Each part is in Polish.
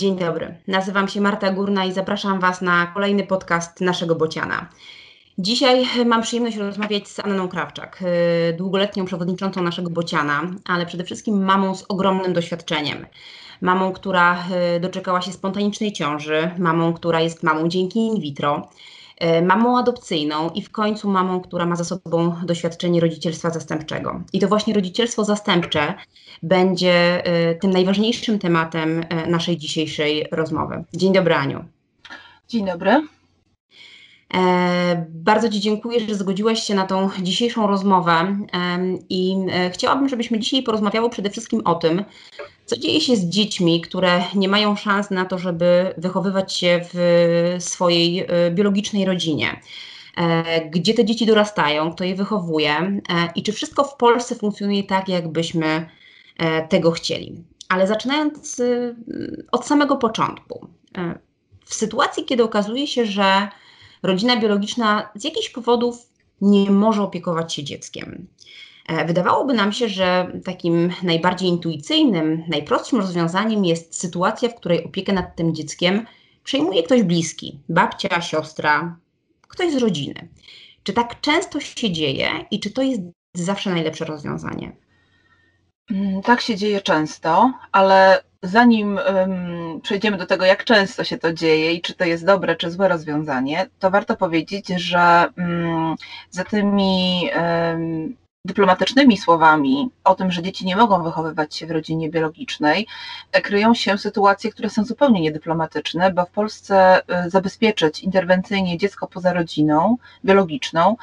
Dzień dobry. Nazywam się Marta Górna i zapraszam Was na kolejny podcast naszego Bociana. Dzisiaj mam przyjemność rozmawiać z Anną Krawczak, y, długoletnią przewodniczącą naszego Bociana, ale przede wszystkim mamą z ogromnym doświadczeniem. Mamą, która y, doczekała się spontanicznej ciąży, mamą, która jest mamą dzięki in vitro, mamą adopcyjną i w końcu mamą, która ma za sobą doświadczenie rodzicielstwa zastępczego. I to właśnie rodzicielstwo zastępcze będzie tym najważniejszym tematem naszej dzisiejszej rozmowy. Dzień dobry, Aniu. Dzień dobry. E, bardzo Ci dziękuję, że zgodziłaś się na tą dzisiejszą rozmowę i e, chciałabym, żebyśmy dzisiaj porozmawiały przede wszystkim o tym, co dzieje się z dziećmi, które nie mają szans na to, żeby wychowywać się w swojej e, biologicznej rodzinie. Gdzie te dzieci dorastają, kto je wychowuje i czy wszystko w Polsce funkcjonuje tak, jakbyśmy tego chcieli. Ale zaczynając od samego początku. W sytuacji, kiedy okazuje się, że rodzina biologiczna z jakichś powodów nie może opiekować się dzieckiem. E, wydawałoby nam się, że takim najbardziej intuicyjnym, najprostszym rozwiązaniem jest sytuacja, w której opiekę nad tym dzieckiem przejmuje ktoś bliski babcia, siostra, ktoś z rodziny. Czy tak często się dzieje i czy to jest zawsze najlepsze rozwiązanie? Mm, tak się dzieje często, ale zanim um, przejdziemy do tego, jak często się to dzieje i czy to jest dobre czy złe rozwiązanie, to warto powiedzieć, że um, za tymi um, dyplomatycznymi słowami o tym, że dzieci nie mogą wychowywać się w rodzinie biologicznej, e, kryją się sytuacje, które są zupełnie niedyplomatyczne, bo w Polsce e, zabezpieczyć interwencyjnie dziecko poza rodziną biologiczną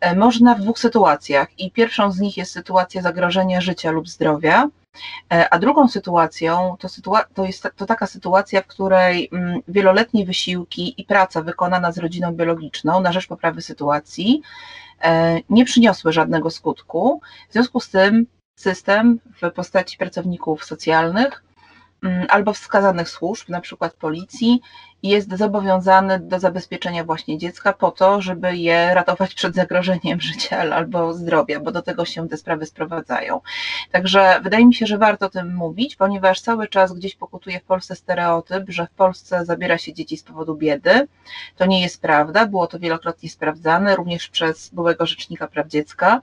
e, można w dwóch sytuacjach. I pierwszą z nich jest sytuacja zagrożenia życia lub zdrowia, a drugą sytuacją to, sytua to jest to taka sytuacja, w której mm, wieloletnie wysiłki i praca wykonana z rodziną biologiczną na rzecz poprawy sytuacji E, nie przyniosły żadnego skutku. W związku z tym system w postaci pracowników socjalnych mm, albo wskazanych służb, na przykład policji, jest zobowiązany do zabezpieczenia właśnie dziecka po to, żeby je ratować przed zagrożeniem życia albo zdrowia, bo do tego się te sprawy sprowadzają. Także wydaje mi się, że warto o tym mówić, ponieważ cały czas gdzieś pokutuje w Polsce stereotyp, że w Polsce zabiera się dzieci z powodu biedy. To nie jest prawda, było to wielokrotnie sprawdzane, również przez byłego rzecznika praw dziecka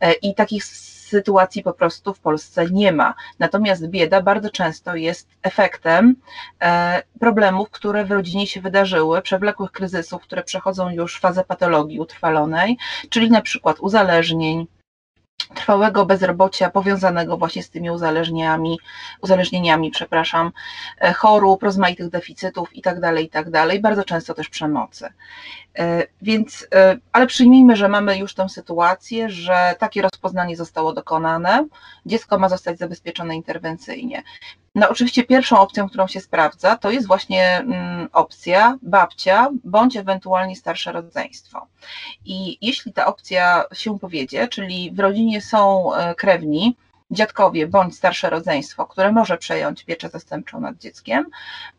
e, i takich sytuacji po prostu w Polsce nie ma. Natomiast bieda bardzo często jest efektem e, problemów, które w rodzinie się wydarzyły, przewlekłych kryzysów, które przechodzą już fazę patologii utrwalonej, czyli na przykład uzależnień, trwałego bezrobocia powiązanego właśnie z tymi uzależnieniami, uzależnieniami, przepraszam, e, chorób, rozmaitych deficytów itd., tak itd., tak bardzo często też przemocy. E, więc, e, ale przyjmijmy, że mamy już tę sytuację, że takie rozpoznanie zostało dokonane, dziecko ma zostać zabezpieczone interwencyjnie. No oczywiście pierwszą opcją, którą się sprawdza, to jest właśnie mm, opcja babcia bądź ewentualnie starsze rodzeństwo. I jeśli ta opcja się powiedzie, czyli w rodzinie są e, krewni, dziadkowie bądź starsze rodzeństwo, które może przejąć pieczę zastępczą nad dzieckiem,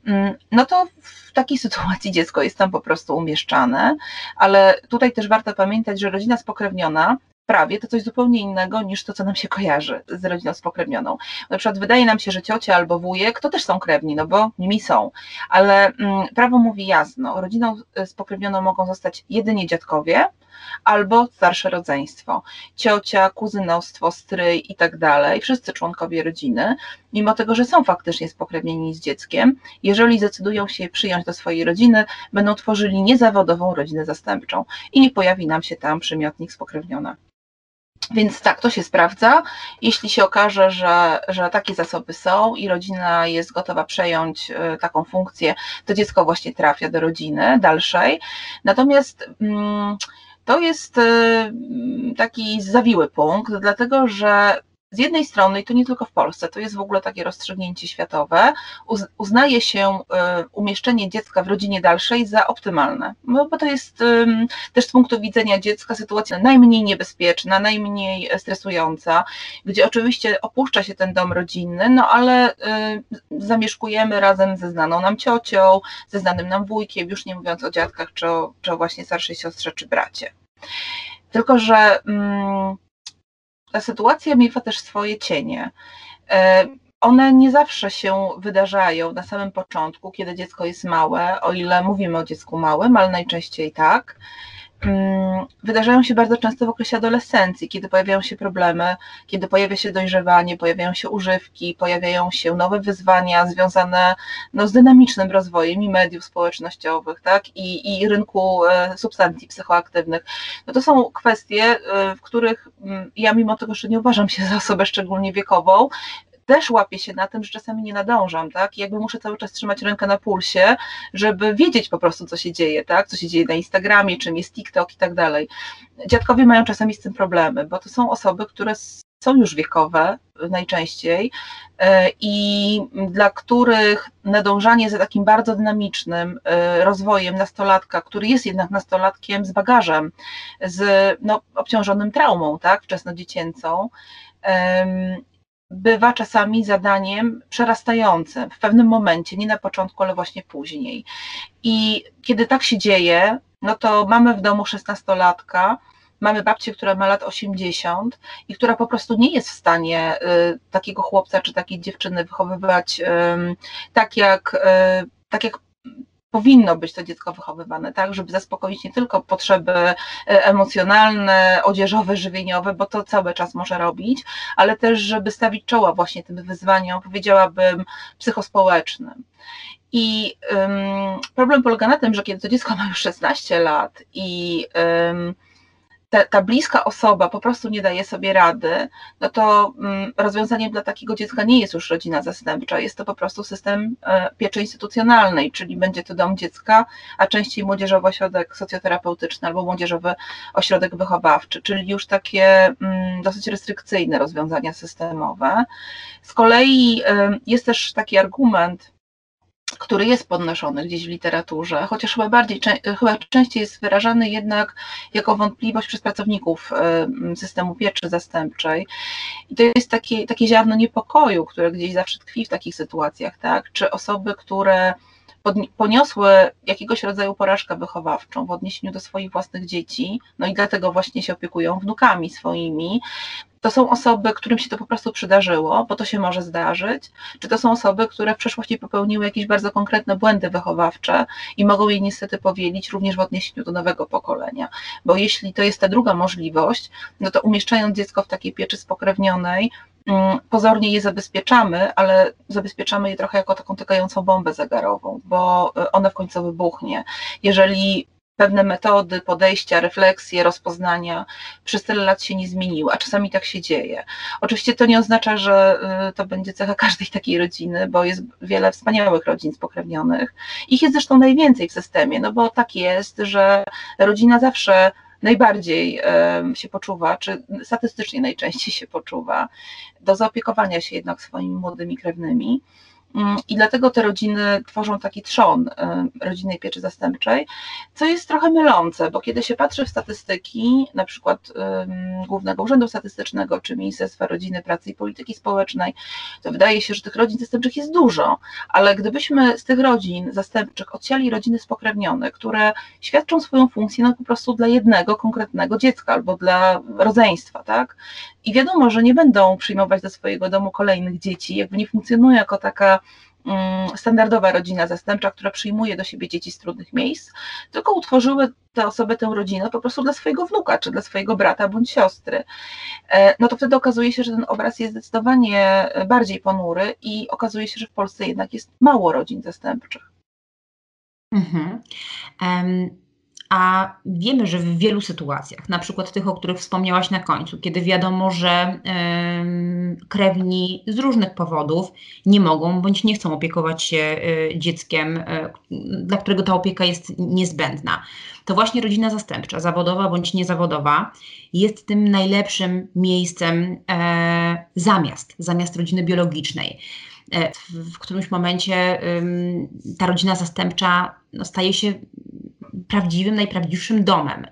mm, no to w takiej sytuacji dziecko jest tam po prostu umieszczane, ale tutaj też warto pamiętać, że rodzina spokrewniona prawie to coś zupełnie innego niż to, co nam się kojarzy z rodziną spokrewnioną. Na przykład wydaje nam się, że ciocia albo wujek to też są krewni, no bo nimi są, ale mm, prawo mówi jasno, rodziną spokrewnioną mogą zostać jedynie dziadkowie, albo starsze rodzeństwo, ciocia, kuzynostwo, stryj i tak dalej, wszyscy członkowie rodziny, mimo tego, że są faktycznie spokrewnieni z dzieckiem, jeżeli zdecydują się przyjąć do swojej rodziny, będą tworzyli niezawodową rodzinę zastępczą i nie pojawi nam się tam przymiotnik spokrewniona. Więc tak, to się sprawdza. Jeśli się okaże, że, że takie zasoby są i rodzina jest gotowa przejąć y, taką funkcję, to dziecko właśnie trafia do rodziny dalszej. Natomiast. Hmm, to jest y, taki zawiły punkt, dlatego że z jednej strony, i to nie tylko w Polsce, to jest w ogóle takie rozstrzygnięcie światowe, uznaje się y, umieszczenie dziecka w rodzinie dalszej za optymalne, no bo to jest też z punktu widzenia dziecka sytuacja najmniej niebezpieczna, najmniej stresująca, gdzie oczywiście opuszcza się ten dom rodzinny, no ale y, zamieszkujemy razem ze znaną nam ciocią, ze znanym nam wujkiem, już nie mówiąc o dziadkach, czy o, czy o właśnie starszej siostrze, czy bracie. Tylko, że ta sytuacja miewa też swoje cienie. E, one nie zawsze się wydarzają na samym początku, kiedy dziecko jest małe, o ile mówimy o dziecku małym, ale najczęściej tak. Mm, wydarzają się bardzo często w okresie adolescencji, kiedy pojawiają się problemy, kiedy pojawia się dojrzewanie, pojawiają się używki, pojawiają się nowe wyzwania związane no, z dynamicznym rozwojem i mediów społecznościowych, tak, i, i rynku e, substancji psychoaktywnych. No to są kwestie, e, w których mm, ja mimo tego, że nie uważam się za osobę szczególnie wiekową, też łapię się na tym, że czasami nie nadążam, tak? I jakby muszę cały czas trzymać rękę na pulsie, żeby wiedzieć po prostu, co się dzieje, tak? Co się dzieje na Instagramie, czym jest TikTok i tak dalej. Dziadkowie mają czasami z tym problemy, bo to są osoby, które są już wiekowe najczęściej e, i dla których nadążanie za takim bardzo dynamicznym e, rozwojem nastolatka, który jest jednak nastolatkiem z bagażem, z no, obciążonym traumą, tak, wczesnodziecięcą, bywa czasami zadaniem przerastającym w pewnym momencie, nie na początku, ale właśnie później. I kiedy tak się dzieje, no to mamy w domu szesnastolatka, mamy babcię, która ma lat 80 i która po prostu nie jest w stanie y, takiego chłopca czy takiej dziewczyny wychowywać y, tak jak, y, tak jak powinno być to dziecko wychowywane, tak, żeby zaspokoić nie tylko potrzeby e, emocjonalne, odzieżowe, żywieniowe, bo to cały czas może robić, ale też, żeby stawić czoła właśnie tym wyzwaniom, powiedziałabym, psychospołecznym. I um, problem polega na tym, że kiedy to dziecko ma już 16 lat i um, ta, ta, bliska osoba po prostu nie daje sobie rady, no to mm, rozwiązaniem dla takiego dziecka nie jest już rodzina zastępcza, jest to po prostu system e, pieczy instytucjonalnej, czyli będzie to dom dziecka, a częściej młodzieżowy ośrodek socjoterapeutyczny albo młodzieżowy ośrodek wychowawczy, czyli już takie mm, dosyć restrykcyjne rozwiązania systemowe. Z kolei jest też taki argument, który jest podnoszony gdzieś w literaturze, chociaż chyba bardziej, chyba częściej jest wyrażany jednak jako wątpliwość przez pracowników systemu pieczy zastępczej. I to jest takie, takie ziarno niepokoju, które gdzieś zawsze tkwi w takich sytuacjach, tak? Czy osoby, które poniosły jakiegoś rodzaju porażkę wychowawczą w odniesieniu do swoich własnych dzieci, no i dlatego właśnie się opiekują wnukami swoimi, to są osoby, którym się to po prostu przydarzyło, bo to się może zdarzyć, czy to są osoby, które w przeszłości popełniły jakieś bardzo konkretne błędy wychowawcze i mogą je niestety powielić również w odniesieniu do nowego pokolenia. Bo jeśli to jest ta druga możliwość, no to umieszczając dziecko w takiej pieczy spokrewnionej, mm, pozornie je zabezpieczamy, ale zabezpieczamy je trochę jako taką tykającą bombę zegarową, bo e, ona w końcu wybuchnie. Jeżeli pewne metody, podejścia, refleksje, rozpoznania przez tyle lat się nie zmieniły, a czasami tak się dzieje. Oczywiście to nie oznacza, że y, to będzie cecha każdej takiej rodziny, bo jest wiele wspaniałych rodzin spokrewnionych. Ich jest zresztą najwięcej w systemie, no bo tak jest, że rodzina zawsze najbardziej się poczuwa, czy statystycznie najczęściej się poczuwa do zaopiekowania się jednak swoimi młodymi krewnymi. Mm, I dlatego te rodziny tworzą taki trzon y, rodzinnej pieczy zastępczej, co jest trochę mylące, bo kiedy się patrzy w statystyki, na przykład Głównego Urzędu Statystycznego czy Ministerstwa Rodziny, Pracy i Polityki Społecznej, to wydaje się, że tych rodzin zastępczych jest dużo, ale gdybyśmy z tych rodzin zastępczych odsiali rodziny spokrewnione, które świadczą swoją funkcję no po prostu dla jednego konkretnego dziecka albo dla rodzeństwa, tak? I wiadomo, że nie będą przyjmować do swojego domu kolejnych dzieci, jakby nie funkcjonują jako taka mm, standardowa rodzina zastępcza, która przyjmuje do siebie dzieci z trudnych miejsc, tylko utworzyły te osoby tę rodzinę po prostu dla swojego wnuka, czy dla swojego brata bądź siostry. E, no to wtedy okazuje się, że ten obraz jest zdecydowanie bardziej ponury i okazuje się, że w Polsce jednak jest mało rodzin zastępczych. Mhm. Um a wiemy, że w wielu sytuacjach, na przykład tych, o których wspomniałaś na końcu, kiedy wiadomo, że krewni z różnych powodów nie mogą bądź nie chcą opiekować się e, dzieckiem, e, dla którego ta opieka jest niezbędna, to właśnie rodzina zastępcza, zawodowa bądź niezawodowa, jest tym najlepszym miejscem e, zamiast, zamiast rodziny biologicznej. W, którymś momencie ta rodzina zastępcza no, staje się prawdziwym, najprawdziwszym domem.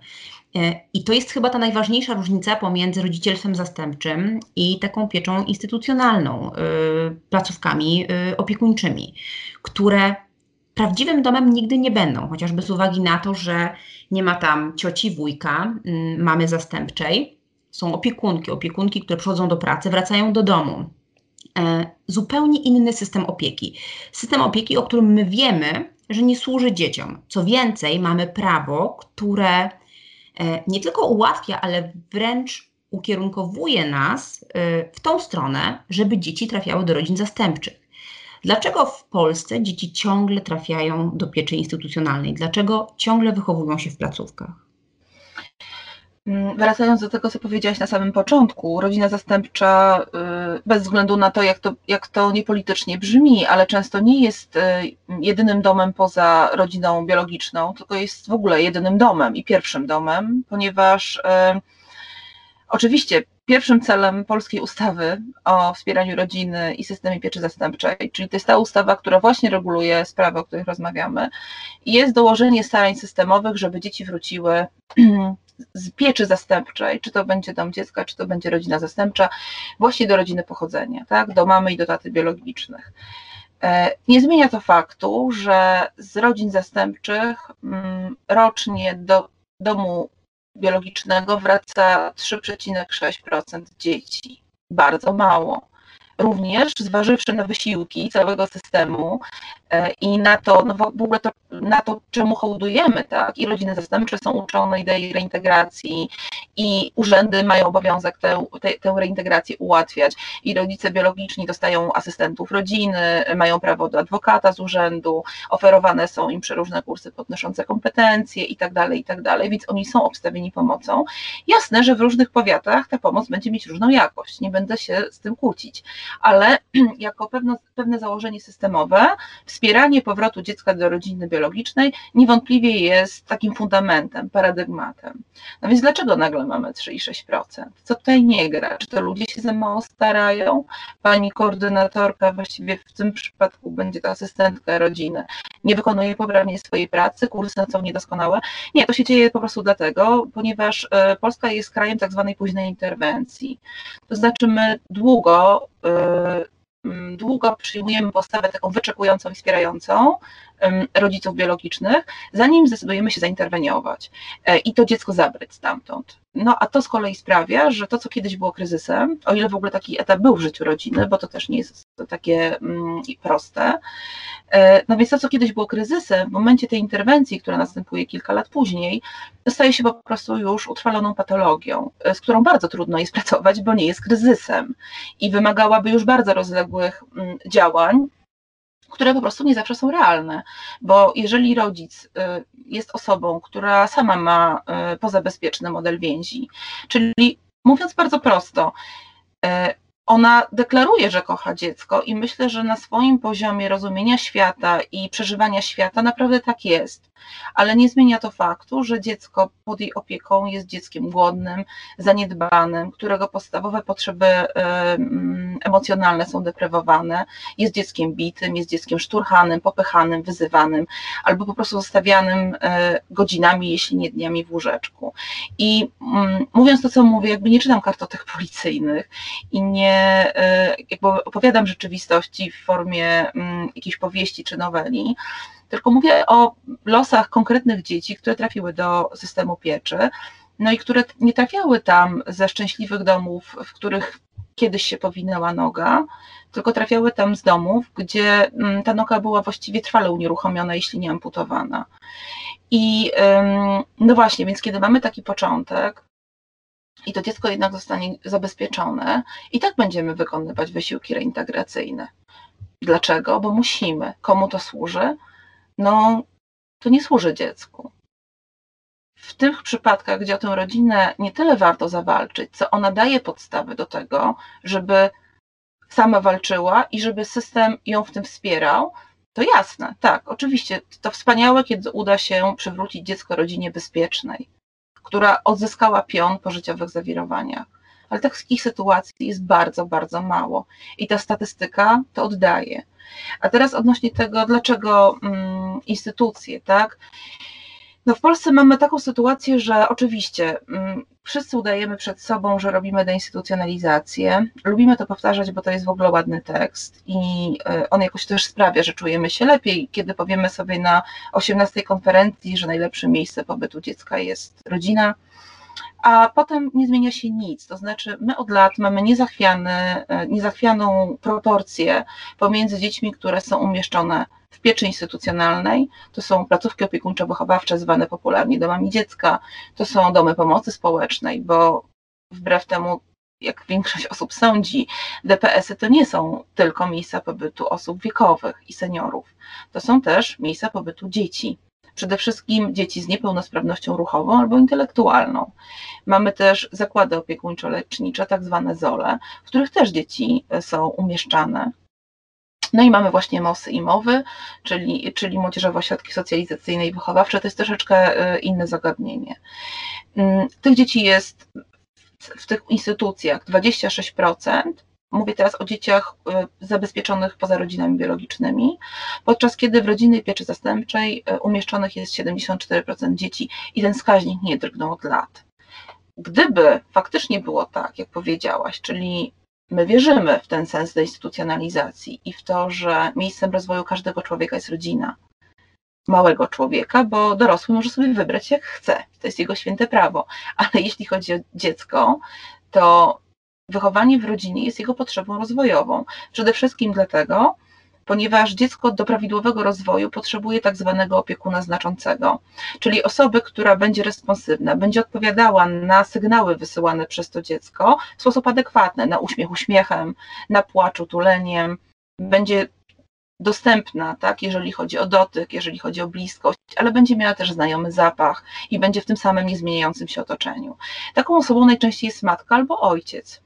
E, I to jest chyba ta najważniejsza różnica pomiędzy rodzicielstwem zastępczym i taką pieczą instytucjonalną, e, placówkami e, opiekuńczymi, które prawdziwym domem nigdy nie będą, chociażby z uwagi na to, że nie ma tam cioci, wujka, mamy zastępczej, są opiekunki, opiekunki, które przychodzą do pracy, wracają do domu. zupełnie inny system opieki. System opieki, o którym my wiemy, że nie służy dzieciom. Co więcej, mamy prawo, które nie tylko ułatwia, ale wręcz ukierunkowuje nas w tą stronę, żeby dzieci trafiały do rodzin zastępczych. Dlaczego w Polsce dzieci ciągle trafiają do pieczy instytucjonalnej? Dlaczego ciągle wychowują się w placówkach? Mm, wracając do tego, co powiedziałaś na samym początku, rodzina zastępcza, y, bez względu na to, jak to, jak to niepolitycznie brzmi, ale często nie jest y, jedynym domem poza rodziną biologiczną, tylko jest w ogóle jedynym domem i pierwszym domem, ponieważ y, oczywiście pierwszym celem polskiej ustawy o wspieraniu rodziny i systemie pieczy zastępczej, czyli to jest ta ustawa, która właśnie reguluje sprawy, o których rozmawiamy, jest dołożenie starań systemowych, żeby dzieci wróciły z pieczy zastępczej, czy to będzie dom dziecka, czy to będzie rodzina zastępcza, właśnie do rodziny pochodzenia, tak, do mamy i do taty biologicznych. E, nie zmienia to faktu, że z rodzin zastępczych mm, rocznie do domu biologicznego wraca 3,6% dzieci. Bardzo mało również zważywszy na wysiłki całego systemu i na to, no w ogóle to, na to, czemu hołdujemy, tak? I rodziny zastępcze są uczone idei reintegracji i urzędy mają obowiązek tę, tę, tę reintegrację ułatwiać i rodzice biologiczni dostają asystentów rodziny, mają prawo do adwokata z urzędu, oferowane są im przeróżne kursy podnoszące kompetencje i tak dalej, i tak dalej, więc oni są obstawieni pomocą. Jasne, że w różnych powiatach ta pomoc będzie mieć różną jakość, nie będę się z tym kłócić, ale jako pewne, pewne założenie systemowe, wspieranie powrotu dziecka do rodziny biologicznej niewątpliwie jest takim fundamentem, paradygmatem. No więc dlaczego nagle mamy 3,6%? Co tutaj nie gra? Czy to ludzie się za mało starają? Pani koordynatorka, właściwie w tym przypadku będzie to asystentka rodziny, nie wykonuje poprawnie swojej pracy, kursy są niedoskonałe? Nie, to się dzieje po prostu dlatego, ponieważ e, Polska jest krajem tak zwanej późnej interwencji. To znaczy my długo mm, długo przyjmujemy postawę taką wyczekującą i wspierającą rodziców biologicznych, zanim zdecydujemy się zainterweniować e, i to dziecko zabrać stamtąd. No a to z kolei sprawia, że to, co kiedyś było kryzysem, o ile w ogóle taki etap był w życiu rodziny, bo to też nie jest takie mm, proste, e, no więc to, co kiedyś było kryzysem, w momencie tej interwencji, która następuje kilka lat później, staje się po prostu już utrwaloną patologią, e, z którą bardzo trudno jest pracować, bo nie jest kryzysem i wymagałaby już bardzo rozległych mm, działań, które po prostu nie zawsze są realne, bo jeżeli rodzic y, jest osobą, która sama ma y, pozabezpieczny model więzi, czyli mówiąc bardzo prosto, y, ona deklaruje, że kocha dziecko i myślę, że na swoim poziomie rozumienia świata i przeżywania świata naprawdę tak jest. Ale nie zmienia to faktu, że dziecko pod jej opieką jest dzieckiem głodnym, zaniedbanym, którego podstawowe potrzeby emocjonalne są deprywowane, jest dzieckiem bitym, jest dzieckiem szturchanym, popychanym, wyzywanym, albo po prostu zostawianym e, godzinami, jeśli nie dniami w łóżeczku. I mm, mówiąc to, co mówię, jakby nie czytam kartotek policyjnych i nie E, jakby opowiadam rzeczywistości w formie mm, jakiejś powieści czy noweli, tylko mówię o losach konkretnych dzieci, które trafiły do systemu pieczy, no i które nie trafiały tam ze szczęśliwych domów, w których kiedyś się powinęła noga, tylko trafiały tam z domów, gdzie mm, ta noga była właściwie trwale unieruchomiona, jeśli nie amputowana. I no właśnie, więc kiedy mamy taki początek, i to dziecko jednak zostanie zabezpieczone, i tak będziemy wykonywać wysiłki reintegracyjne. Dlaczego? Bo musimy. Komu to służy? No, to nie służy dziecku. W tych przypadkach, gdzie o tę rodzinę nie tyle warto zawalczyć, co ona daje podstawy do tego, żeby sama walczyła i żeby system ją w tym wspierał, to jasne, tak, oczywiście, to wspaniałe, kiedy uda się przywrócić dziecko rodzinie bezpiecznej która odzyskała pion po życiowych zawirowaniach. Ale takich sytuacji jest bardzo, bardzo mało i ta statystyka to oddaje. A teraz odnośnie tego, dlaczego mm, instytucje, tak? No w Polsce mamy taką sytuację, że oczywiście mm, wszyscy udajemy przed sobą, że robimy deinstytucjonalizację. Lubimy to powtarzać, bo to jest w ogóle ładny tekst i e, on jakoś też sprawia, że czujemy się lepiej, kiedy powiemy sobie na 18 konferencji, że najlepsze miejsce pobytu dziecka jest rodzina a potem nie zmienia się nic. To znaczy, my od lat mamy niezachwiany, niezachwianą proporcję pomiędzy dziećmi, które są umieszczone w pieczy instytucjonalnej, to są placówki opiekuńczo-wychowawcze zwane popularnie domami dziecka, to są domy pomocy społecznej, bo wbrew temu, jak większość osób sądzi, DPS-y to nie są tylko miejsca pobytu osób wiekowych i seniorów, to są też miejsca pobytu dzieci. Przede wszystkim dzieci z niepełnosprawnością ruchową albo intelektualną. Mamy też zakłady opiekuńczo-lecznicze, tak zwane ZOLE, w których też dzieci są umieszczane. No i mamy właśnie MOSy i MOWy, czyli, czyli młodzieżowe ośrodki socjalizacyjne i wychowawcze. To jest troszeczkę y, inne zagadnienie. Mm, tych dzieci jest w tych instytucjach 26%. Mówię teraz o dzieciach y, zabezpieczonych poza rodzinami biologicznymi, podczas kiedy w rodzinnej pieczy zastępczej y, umieszczonych jest 74% dzieci i ten wskaźnik nie drgnął od lat. Gdyby faktycznie było tak, jak powiedziałaś, czyli My wierzymy w ten sens deinstytucjonalizacji i w to, że miejscem rozwoju każdego człowieka jest rodzina. Małego człowieka, bo dorosły może sobie wybrać jak chce. To jest jego święte prawo. Ale jeśli chodzi o dziecko, to wychowanie w rodzinie jest jego potrzebą rozwojową. Przede wszystkim dlatego, ponieważ dziecko do prawidłowego rozwoju potrzebuje tak zwanego opiekuna znaczącego, czyli osoby, która będzie responsywna, będzie odpowiadała na sygnały wysyłane przez to dziecko w sposób adekwatny, na uśmiech uśmiechem, na płacz utuleniem, będzie dostępna, tak, jeżeli chodzi o dotyk, jeżeli chodzi o bliskość, ale będzie miała też znajomy zapach i będzie w tym samym niezmieniającym się otoczeniu. Taką osobą najczęściej jest matka albo ojciec.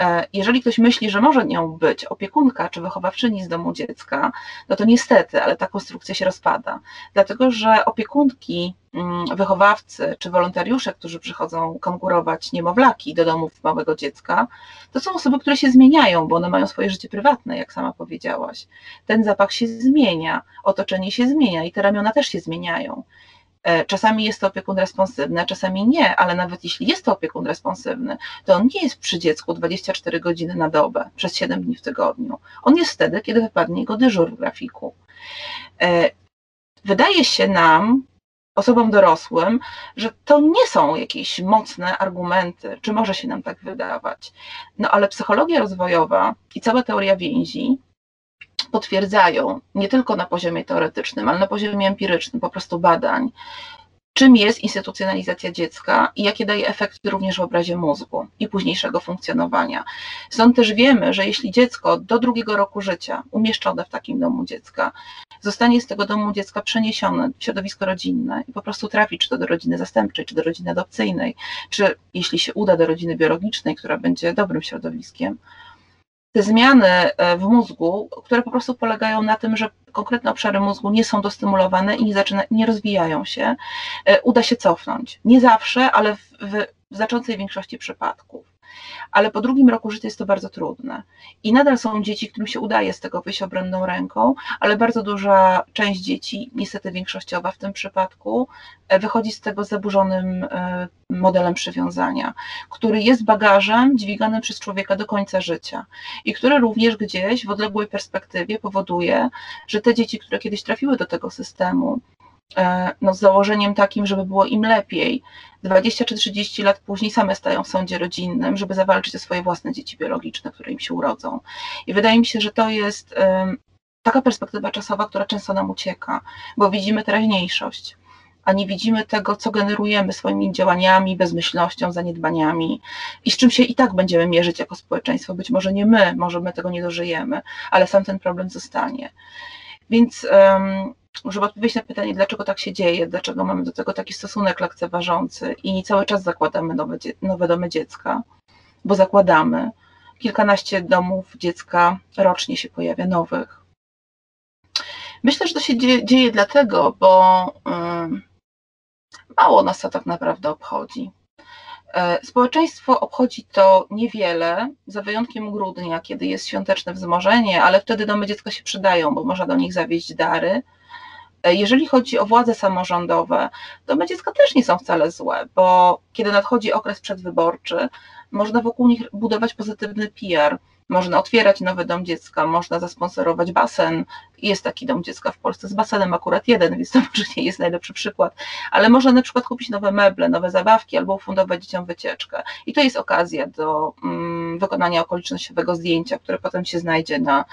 E, jeżeli ktoś myśli, że może nią być opiekunka czy wychowawczyni z domu dziecka, no to niestety, ale ta konstrukcja się rozpada. Dlatego, że opiekunki, mm, wychowawcy czy wolontariusze, którzy przychodzą konkurować niemowlaki do domów małego dziecka, to są osoby, które się zmieniają, bo one mają swoje życie prywatne, jak sama powiedziałaś. Ten zapach się zmienia, otoczenie się zmienia i te ramiona też się zmieniają. E, czasami jest to opiekun responsywny, a czasami nie, ale nawet jeśli jest to opiekun responsywny, to on nie jest przy dziecku 24 godziny na dobę, przez 7 dni w tygodniu. On jest wtedy, kiedy wypadnie jego dyżur w grafiku. E, wydaje się nam, osobom dorosłym, że to nie są jakieś mocne argumenty, czy może się nam tak wydawać. No ale psychologia rozwojowa i cała teoria więzi potwierdzają nie tylko na poziomie teoretycznym, ale na poziomie empirycznym, po prostu badań, czym jest instytucjonalizacja dziecka i jakie daje efekty również w obrazie mózgu i późniejszego funkcjonowania. Stąd też wiemy, że jeśli dziecko do drugiego roku życia umieszczone w takim domu dziecka zostanie z tego domu dziecka przeniesione w środowisko rodzinne i po prostu trafi czy to do rodziny zastępczej, czy do rodziny adopcyjnej, czy jeśli się uda do rodziny biologicznej, która będzie dobrym środowiskiem, te zmiany e, w mózgu, które po prostu polegają na tym, że konkretne obszary mózgu nie są dostymulowane i nie, zaczyna, nie rozwijają się, e, uda się cofnąć. Nie zawsze, ale w, w znaczącej większości przypadków ale po drugim roku życia jest to bardzo trudne. I nadal są dzieci, którym się udaje z tego wyjść obronną ręką, ale bardzo duża część dzieci, niestety większościowa w tym przypadku, e, wychodzi z tego zaburzonym e, modelem przywiązania, który jest bagażem dźwiganym przez człowieka do końca życia i który również gdzieś w odległej perspektywie powoduje, że te dzieci, które kiedyś trafiły do tego systemu, no, z założeniem takim, żeby było im lepiej. 20 czy 30 lat później same stają w sądzie rodzinnym, żeby zawalczyć o swoje własne dzieci biologiczne, które im się urodzą. I wydaje mi się, że to jest taka perspektywa czasowa, która często nam ucieka, bo widzimy teraźniejszość, a nie widzimy tego, co generujemy swoimi działaniami, bezmyślnością, zaniedbaniami i z czym się i tak będziemy mierzyć jako społeczeństwo. Być może nie my, może my tego nie dożyjemy, ale sam ten problem zostanie. Więc um, żeby odpowiedzieć na pytanie, dlaczego tak się dzieje, dlaczego mamy do tego taki stosunek lekceważący i cały czas zakładamy nowe, nowe domy dziecka, bo zakładamy. Kilkanaście domów dziecka rocznie się pojawia nowych. Myślę, że to się dzieje, dzieje dlatego, bo mało nas to tak naprawdę obchodzi. E, społeczeństwo obchodzi to niewiele, za wyjątkiem grudnia, kiedy jest świąteczne wzmożenie, ale wtedy domy dziecka się przydają, bo można do nich zawieźć dary. E, jeżeli chodzi o władze samorządowe, domy dziecka też nie są wcale złe, bo kiedy nadchodzi okres przedwyborczy, można wokół nich budować pozytywny PR. Można otwierać nowy dom dziecka, można zasponsorować basen. Jest taki dom dziecka w Polsce z basenem akurat jeden, więc to może nie jest najlepszy przykład, ale można na przykład kupić nowe meble, nowe zabawki albo ufundować dzieciom wycieczkę. I to jest okazja do um, wykonania okolicznościowego zdjęcia, które potem się znajdzie na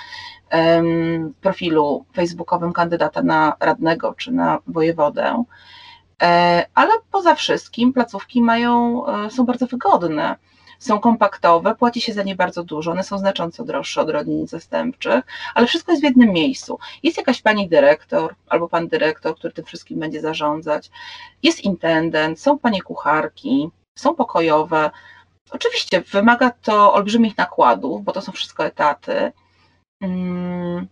um, profilu facebookowym kandydata na radnego czy na wojewodę. E, ale poza wszystkim placówki mają, e, są bardzo wygodne są kompaktowe, płaci się za nie bardzo dużo, one są znacząco droższe od rodzin zastępczych, ale wszystko jest w jednym miejscu. Jest jakaś pani dyrektor albo pan dyrektor, który tym wszystkim będzie zarządzać, jest intendent, są panie kucharki, są pokojowe. Oczywiście wymaga to olbrzymich nakładów, bo to są wszystko etaty. Mm,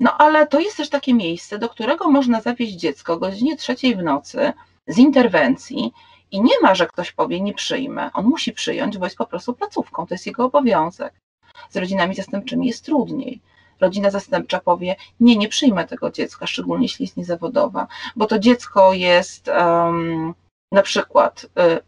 no ale to jest też takie miejsce, do którego można zawieźć dziecko o godzinie trzeciej w nocy z interwencji i nie ma, że ktoś powie, nie przyjmę. On musi przyjąć, bo jest po prostu placówką, to jest jego obowiązek. Z rodzinami zastępczymi jest trudniej. Rodzina zastępcza powie, nie, nie przyjmę tego dziecka, szczególnie jeśli jest niezawodowa, bo to dziecko jest um, na przykład y,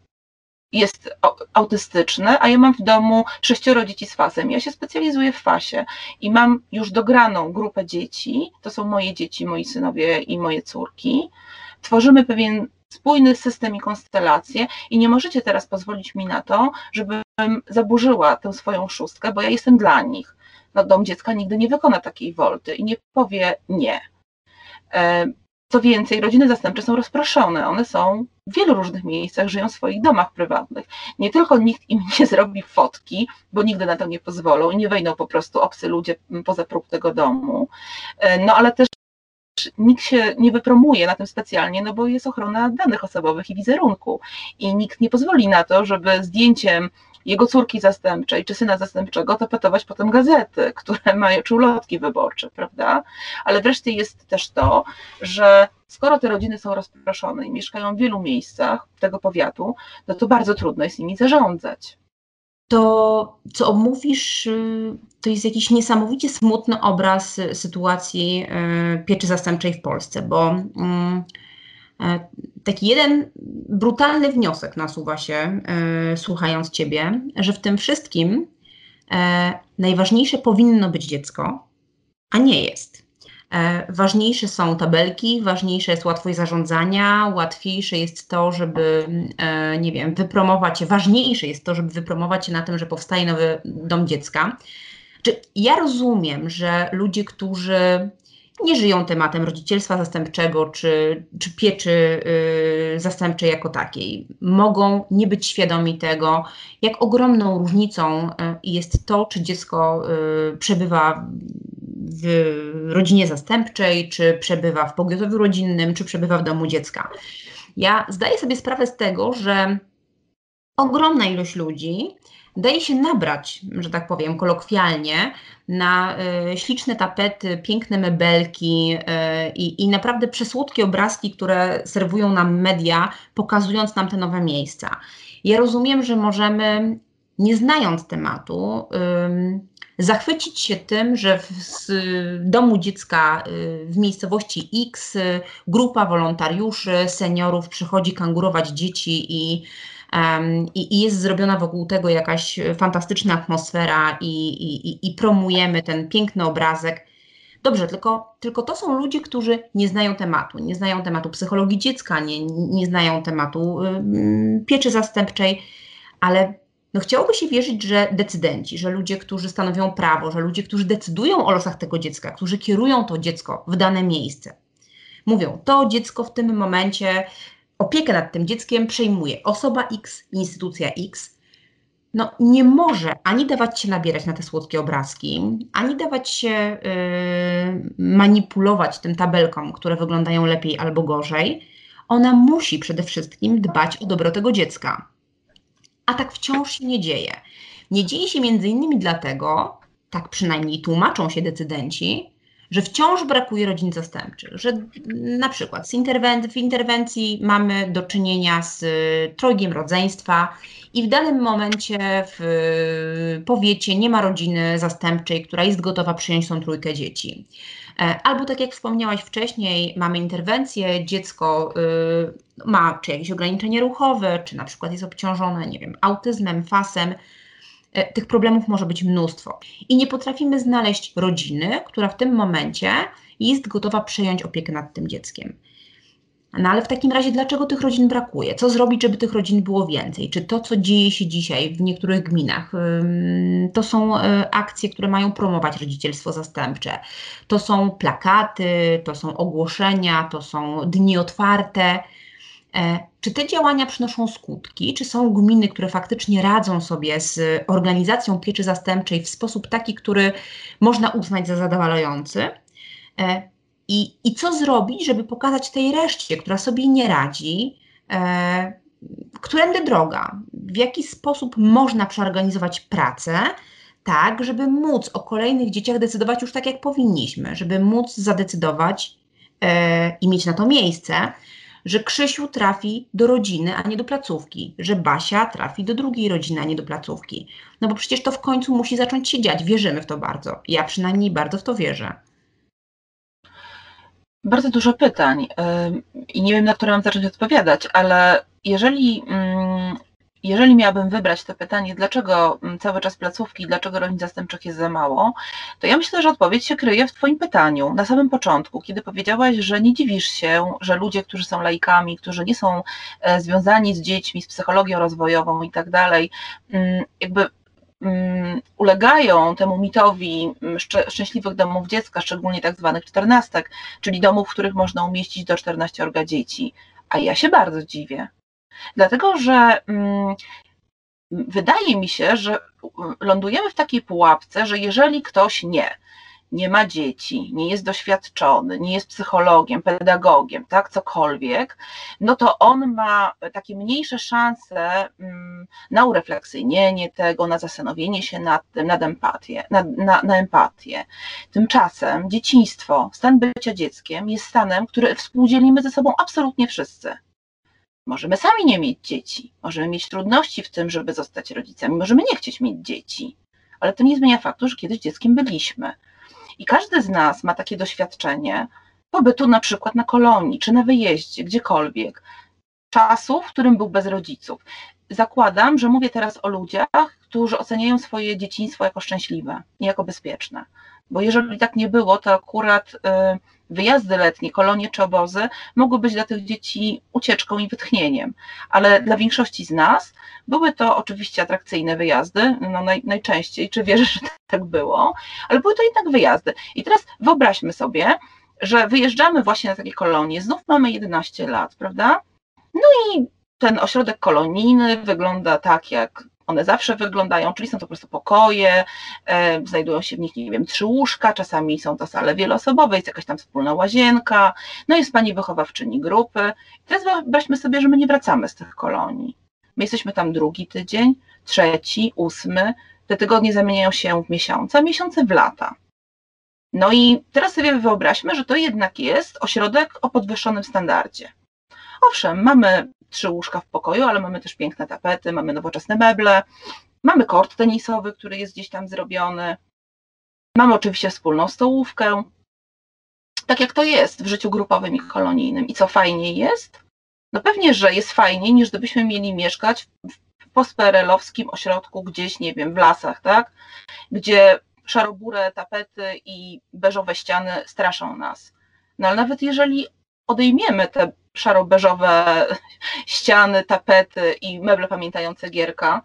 jest autystyczne, a ja mam w domu sześcioro dzieci z fasem. Ja się specjalizuję w fasie i mam już dograną grupę dzieci, to są moje dzieci, moi synowie i moje córki. Tworzymy pewien spójny system i konstelację i nie możecie teraz pozwolić mi na to, żebym zaburzyła tę swoją szóstkę, bo ja jestem dla nich. No, dom dziecka nigdy nie wykona takiej wolty i nie powie nie. E, co więcej, rodziny zastępcze są rozproszone, one są w wielu różnych miejscach, żyją w swoich domach prywatnych. Nie tylko nikt im nie zrobi fotki, bo nigdy na to nie pozwolą i nie wejdą po prostu obcy ludzie poza próg tego domu, e, no ale też nikt się nie wypromuje na tym specjalnie, no bo jest ochrona danych osobowych i wizerunku. I nikt nie pozwoli na to, żeby zdjęciem jego córki zastępczej czy syna zastępczego tapetować potem gazety, które mają, czy ulotki wyborcze, prawda? Ale wreszcie jest też to, że skoro te rodziny są rozproszone i mieszkają w wielu miejscach tego powiatu, no to bardzo trudno jest nimi zarządzać to, co omówisz, y, to jest jakiś niesamowicie smutny obraz sytuacji y, pieczy zastępczej w Polsce, bo mm, taki jeden brutalny wniosek nasuwa się, y, słuchając Ciebie, że w tym wszystkim najważniejsze powinno być dziecko, a nie jest. E, ważniejsze są tabelki, ważniejsze jest łatwość zarządzania, łatwiejsze jest to, żeby, e, nie wiem, wypromować, ważniejsze jest to, żeby wypromować się na tym, że powstaje nowy dom dziecka. Czy ja rozumiem, że ludzie, którzy nie żyją tematem rodzicielstwa zastępczego czy, czy pieczy y, zastępczej jako takiej. Mogą nie być świadomi tego, jak ogromną różnicą y, jest to, czy dziecko y, przebywa w rodzinie zastępczej, czy przebywa w pogotowiu rodzinnym, czy przebywa w domu dziecka. Ja zdaję sobie sprawę z tego, że ogromna ilość ludzi daje się nabrać, że tak powiem, kolokwialnie, na y, śliczne tapety, piękne mebelki y, i naprawdę przesłodkie obrazki, które serwują nam media, pokazując nam te nowe miejsca. Ja rozumiem, że możemy, nie znając tematu, y, zachwycić się tym, że w domu dziecka y, w miejscowości X y, grupa wolontariuszy, seniorów przychodzi kangurować dzieci i, i, i jest zrobiona wokół tego jakaś fantastyczna atmosfera i, i, i promujemy ten piękny obrazek. Dobrze, tylko, tylko to są ludzie, którzy nie znają tematu, nie znają tematu psychologii dziecka, nie, nie znają tematu y, pieczy zastępczej, ale no chciałoby się wierzyć, że decydenci, że ludzie, którzy stanowią prawo, że ludzie, którzy decydują o losach tego dziecka, którzy kierują to dziecko w dane miejsce, mówią, to dziecko w tym momencie, opiekę nad tym dzieckiem przejmuje osoba X, instytucja X, no nie może ani dawać się nabierać na te słodkie obrazki, ani dawać się yy, manipulować tym tabelkom, które wyglądają lepiej albo gorzej. Ona musi przede wszystkim dbać o dobro tego dziecka a tak wciąż się nie dzieje. Nie dzieje się między innymi dlatego, tak przynajmniej tłumaczą się decydenci, że wciąż brakuje rodzin zastępczych, że na przykład interwen w interwencji mamy do czynienia z trojgiem rodzeństwa i w danym momencie w powiecie nie ma rodziny zastępczej, która jest gotowa przyjąć tą trójkę dzieci. E, albo tak jak wspomniałaś wcześniej, mamy interwencję, dziecko y, ma czy jakieś ograniczenie ruchowe, czy na przykład jest obciążone, nie wiem, autyzmem, fasem. E, tych problemów może być mnóstwo. I nie potrafimy znaleźć rodziny, która w tym momencie jest gotowa przejąć opiekę nad tym dzieckiem. No ale w takim razie, dlaczego tych rodzin brakuje? Co zrobić, żeby tych rodzin było więcej? Czy to, co dzieje się dzisiaj w niektórych gminach, to są e, akcje, które mają promować rodzicielstwo zastępcze? To są plakaty, to są ogłoszenia, to są dni otwarte. E, czy te działania przynoszą skutki? Czy są gminy, które faktycznie radzą sobie z organizacją pieczy zastępczej w sposób taki, który można uznać za zadowalający? E, I, I co zrobić, żeby pokazać tej reszcie, która sobie nie radzi, e, którędy droga, w jaki sposób można przeorganizować pracę, tak, żeby móc o kolejnych dzieciach decydować już tak, jak powinniśmy, żeby móc zadecydować i mieć na to miejsce, że Krzysiu trafi do rodziny, a nie do placówki, że Basia trafi do drugiej rodziny, a nie do placówki. No bo przecież to w końcu musi zacząć się dziać. Wierzymy w to bardzo. Ja przynajmniej bardzo w to wierzę. Bardzo dużo pytań i nie wiem, na które mam zacząć odpowiadać, ale jeżeli mm, jeżeli miałabym wybrać to pytanie, dlaczego mm, cały czas placówki, dlaczego rodzin zastępczych jest za mało, to ja myślę, że odpowiedź się kryje w Twoim pytaniu. Na samym początku, kiedy powiedziałaś, że nie dziwisz się, że ludzie, którzy są laikami, którzy nie są e, związani z dziećmi, z psychologią rozwojową i tak dalej, mm, jakby mm, ulegają temu mitowi szczęśliwych domów dziecka, szczególnie tak zwanych czternastek, czyli domów, w których można umieścić do 14 dzieci. A ja się bardzo dziwię. Dlatego, że mm, wydaje mi się, że lądujemy w takiej pułapce, że jeżeli ktoś nie, nie ma dzieci, nie jest doświadczony, nie jest psychologiem, pedagogiem, tak, cokolwiek, no to on ma takie mniejsze szanse mm, na urefleksyjnienie tego, na zastanowienie się nad tym, nad empatię, na, na, na empatię. Tymczasem dzieciństwo, stan bycia dzieckiem jest stanem, który współdzielimy ze sobą absolutnie wszyscy. Możemy sami nie mieć dzieci, możemy mieć trudności w tym, żeby zostać rodzicami, możemy nie chcieć mieć dzieci, ale to nie zmienia faktu, że kiedyś dzieckiem byliśmy. I każdy z nas ma takie doświadczenie pobytu na przykład na kolonii, czy na wyjeździe, gdziekolwiek, czasu, w którym był bez rodziców. Zakładam, że mówię teraz o ludziach, którzy oceniają swoje dzieciństwo jako szczęśliwe, nie jako bezpieczne. Bo jeżeli tak nie było, to akurat y, wyjazdy letnie, kolonie czy obozy mogły być dla tych dzieci ucieczką i wytchnieniem, ale dla większości z nas były to oczywiście atrakcyjne wyjazdy, no naj, najczęściej, czy wierzę, że tak było, ale były to jednak wyjazdy. I teraz wyobraźmy sobie, że wyjeżdżamy właśnie na takie kolonie, znów mamy 11 lat, prawda? No i ten ośrodek kolonijny wygląda tak, jak one zawsze wyglądają, czyli są to po prostu pokoje, e, znajdują się w nich, nie wiem, trzy łóżka, czasami są to sale wieloosobowe, jest jakaś tam wspólna łazienka, no jest pani wychowawczyni grupy. I teraz wyobraźmy sobie, że my nie wracamy z tych kolonii. My jesteśmy tam drugi tydzień, trzeci, ósmy, te tygodnie zamieniają się w miesiące, a miesiące w lata. No i teraz sobie wyobraźmy, że to jednak jest ośrodek o podwyższonym standardzie. Owszem, mamy trzy łóżka w pokoju, ale mamy też piękne tapety, mamy nowoczesne meble, mamy kort tenisowy, który jest gdzieś tam zrobiony, mamy oczywiście wspólną stołówkę. Tak jak to jest w życiu grupowym i kolonijnym. I co fajniej jest? No pewnie, że jest fajniej, niż gdybyśmy mieli mieszkać w postperelowskim ośrodku gdzieś, nie wiem, w lasach, tak? Gdzie szarobure tapety i beżowe ściany straszą nas. No ale nawet jeżeli odejmiemy te szaro-beżowe ściany, tapety i meble pamiętające Gierka,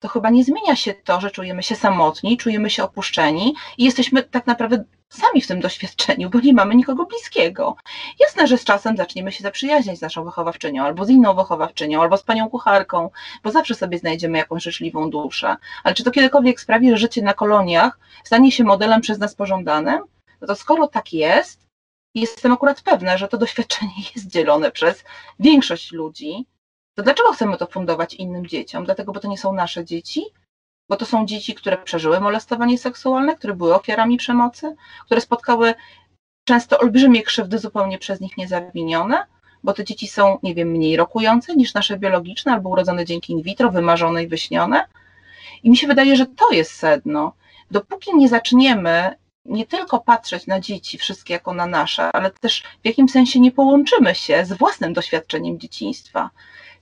to chyba nie zmienia się to, że czujemy się samotni, czujemy się opuszczeni i jesteśmy tak naprawdę sami w tym doświadczeniu, bo nie mamy nikogo bliskiego. Jasne, że z czasem zaczniemy się zaprzyjaźniać z naszą wychowawczynią, albo z inną wychowawczynią, albo z panią kucharką, bo zawsze sobie znajdziemy jakąś życzliwą duszę. Ale czy to kiedykolwiek sprawi, że życie na koloniach stanie się modelem przez nas pożądanym? No to skoro tak jest, jestem akurat pewna, że to doświadczenie jest dzielone przez większość ludzi, to dlaczego chcemy to fundować innym dzieciom? Dlatego, bo to nie są nasze dzieci? Bo to są dzieci, które przeżyły molestowanie seksualne, które były ofiarami przemocy, które spotkały często olbrzymie krzywdy zupełnie przez nich niezawinione, bo te dzieci są, nie wiem, mniej rokujące niż nasze biologiczne, albo urodzone dzięki in vitro, wymarzone i wyśnione. I mi się wydaje, że to jest sedno. Dopóki nie zaczniemy nie tylko patrzeć na dzieci wszystkie jako na nasze, ale też w jakim sensie nie połączymy się z własnym doświadczeniem dzieciństwa,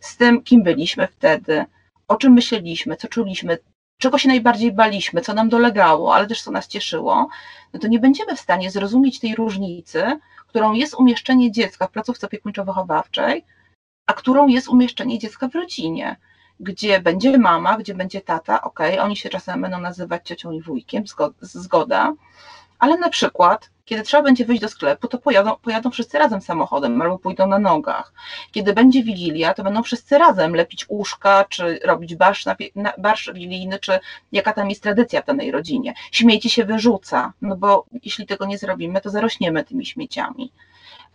z tym, kim byliśmy wtedy, o czym myśleliśmy, co czuliśmy, czego się najbardziej baliśmy, co nam dolegało, ale też co nas cieszyło, no to nie będziemy w stanie zrozumieć tej różnicy, którą jest umieszczenie dziecka w placówce opiekuńczo-wychowawczej, a którą jest umieszczenie dziecka w rodzinie, gdzie będzie mama, gdzie będzie tata, ok, oni się czasem będą nazywać ciocią i wujkiem, zgoda, ale na przykład, kiedy trzeba będzie wyjść do sklepu, to pojadą, pojadą wszyscy razem samochodem albo pójdą na nogach. Kiedy będzie wigilia, to będą wszyscy razem lepić łóżka, czy robić barsz, na, na, barsz wigilijny, czy jaka tam jest tradycja w danej rodzinie. Śmieci się wyrzuca, no bo jeśli tego nie zrobimy, to zarośniemy tymi śmieciami.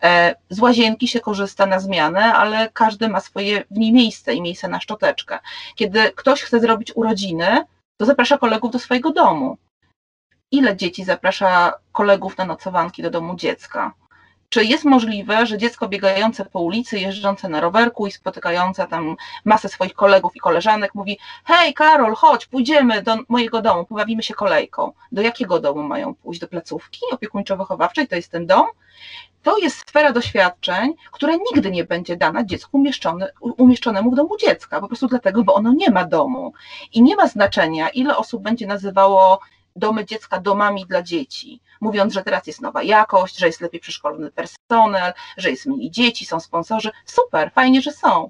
E, z łazienki się korzysta na zmianę, ale każdy ma swoje w niej miejsce i miejsce na szczoteczkę. Kiedy ktoś chce zrobić urodziny, to zaprasza kolegów do swojego domu ile dzieci zaprasza kolegów na nocowanki do domu dziecka? Czy jest możliwe, że dziecko biegające po ulicy, jeżdżące na rowerku i spotykające tam masę swoich kolegów i koleżanek mówi: Hej, Karol, chodź, pójdziemy do mojego domu, pobawimy się kolejką. Do jakiego domu mają pójść? Do placówki opiekuńczo-wychowawczej? To jest ten dom? To jest sfera doświadczeń, która nigdy nie będzie dana dziecku umieszczone, umieszczonemu w domu dziecka, po prostu dlatego, bo ono nie ma domu. I nie ma znaczenia, ile osób będzie nazywało domy dziecka domami dla dzieci, mówiąc, że teraz jest nowa jakość, że jest lepiej przeszkolony personel, że jest mniej dzieci, są sponsorzy. Super, fajnie, że są.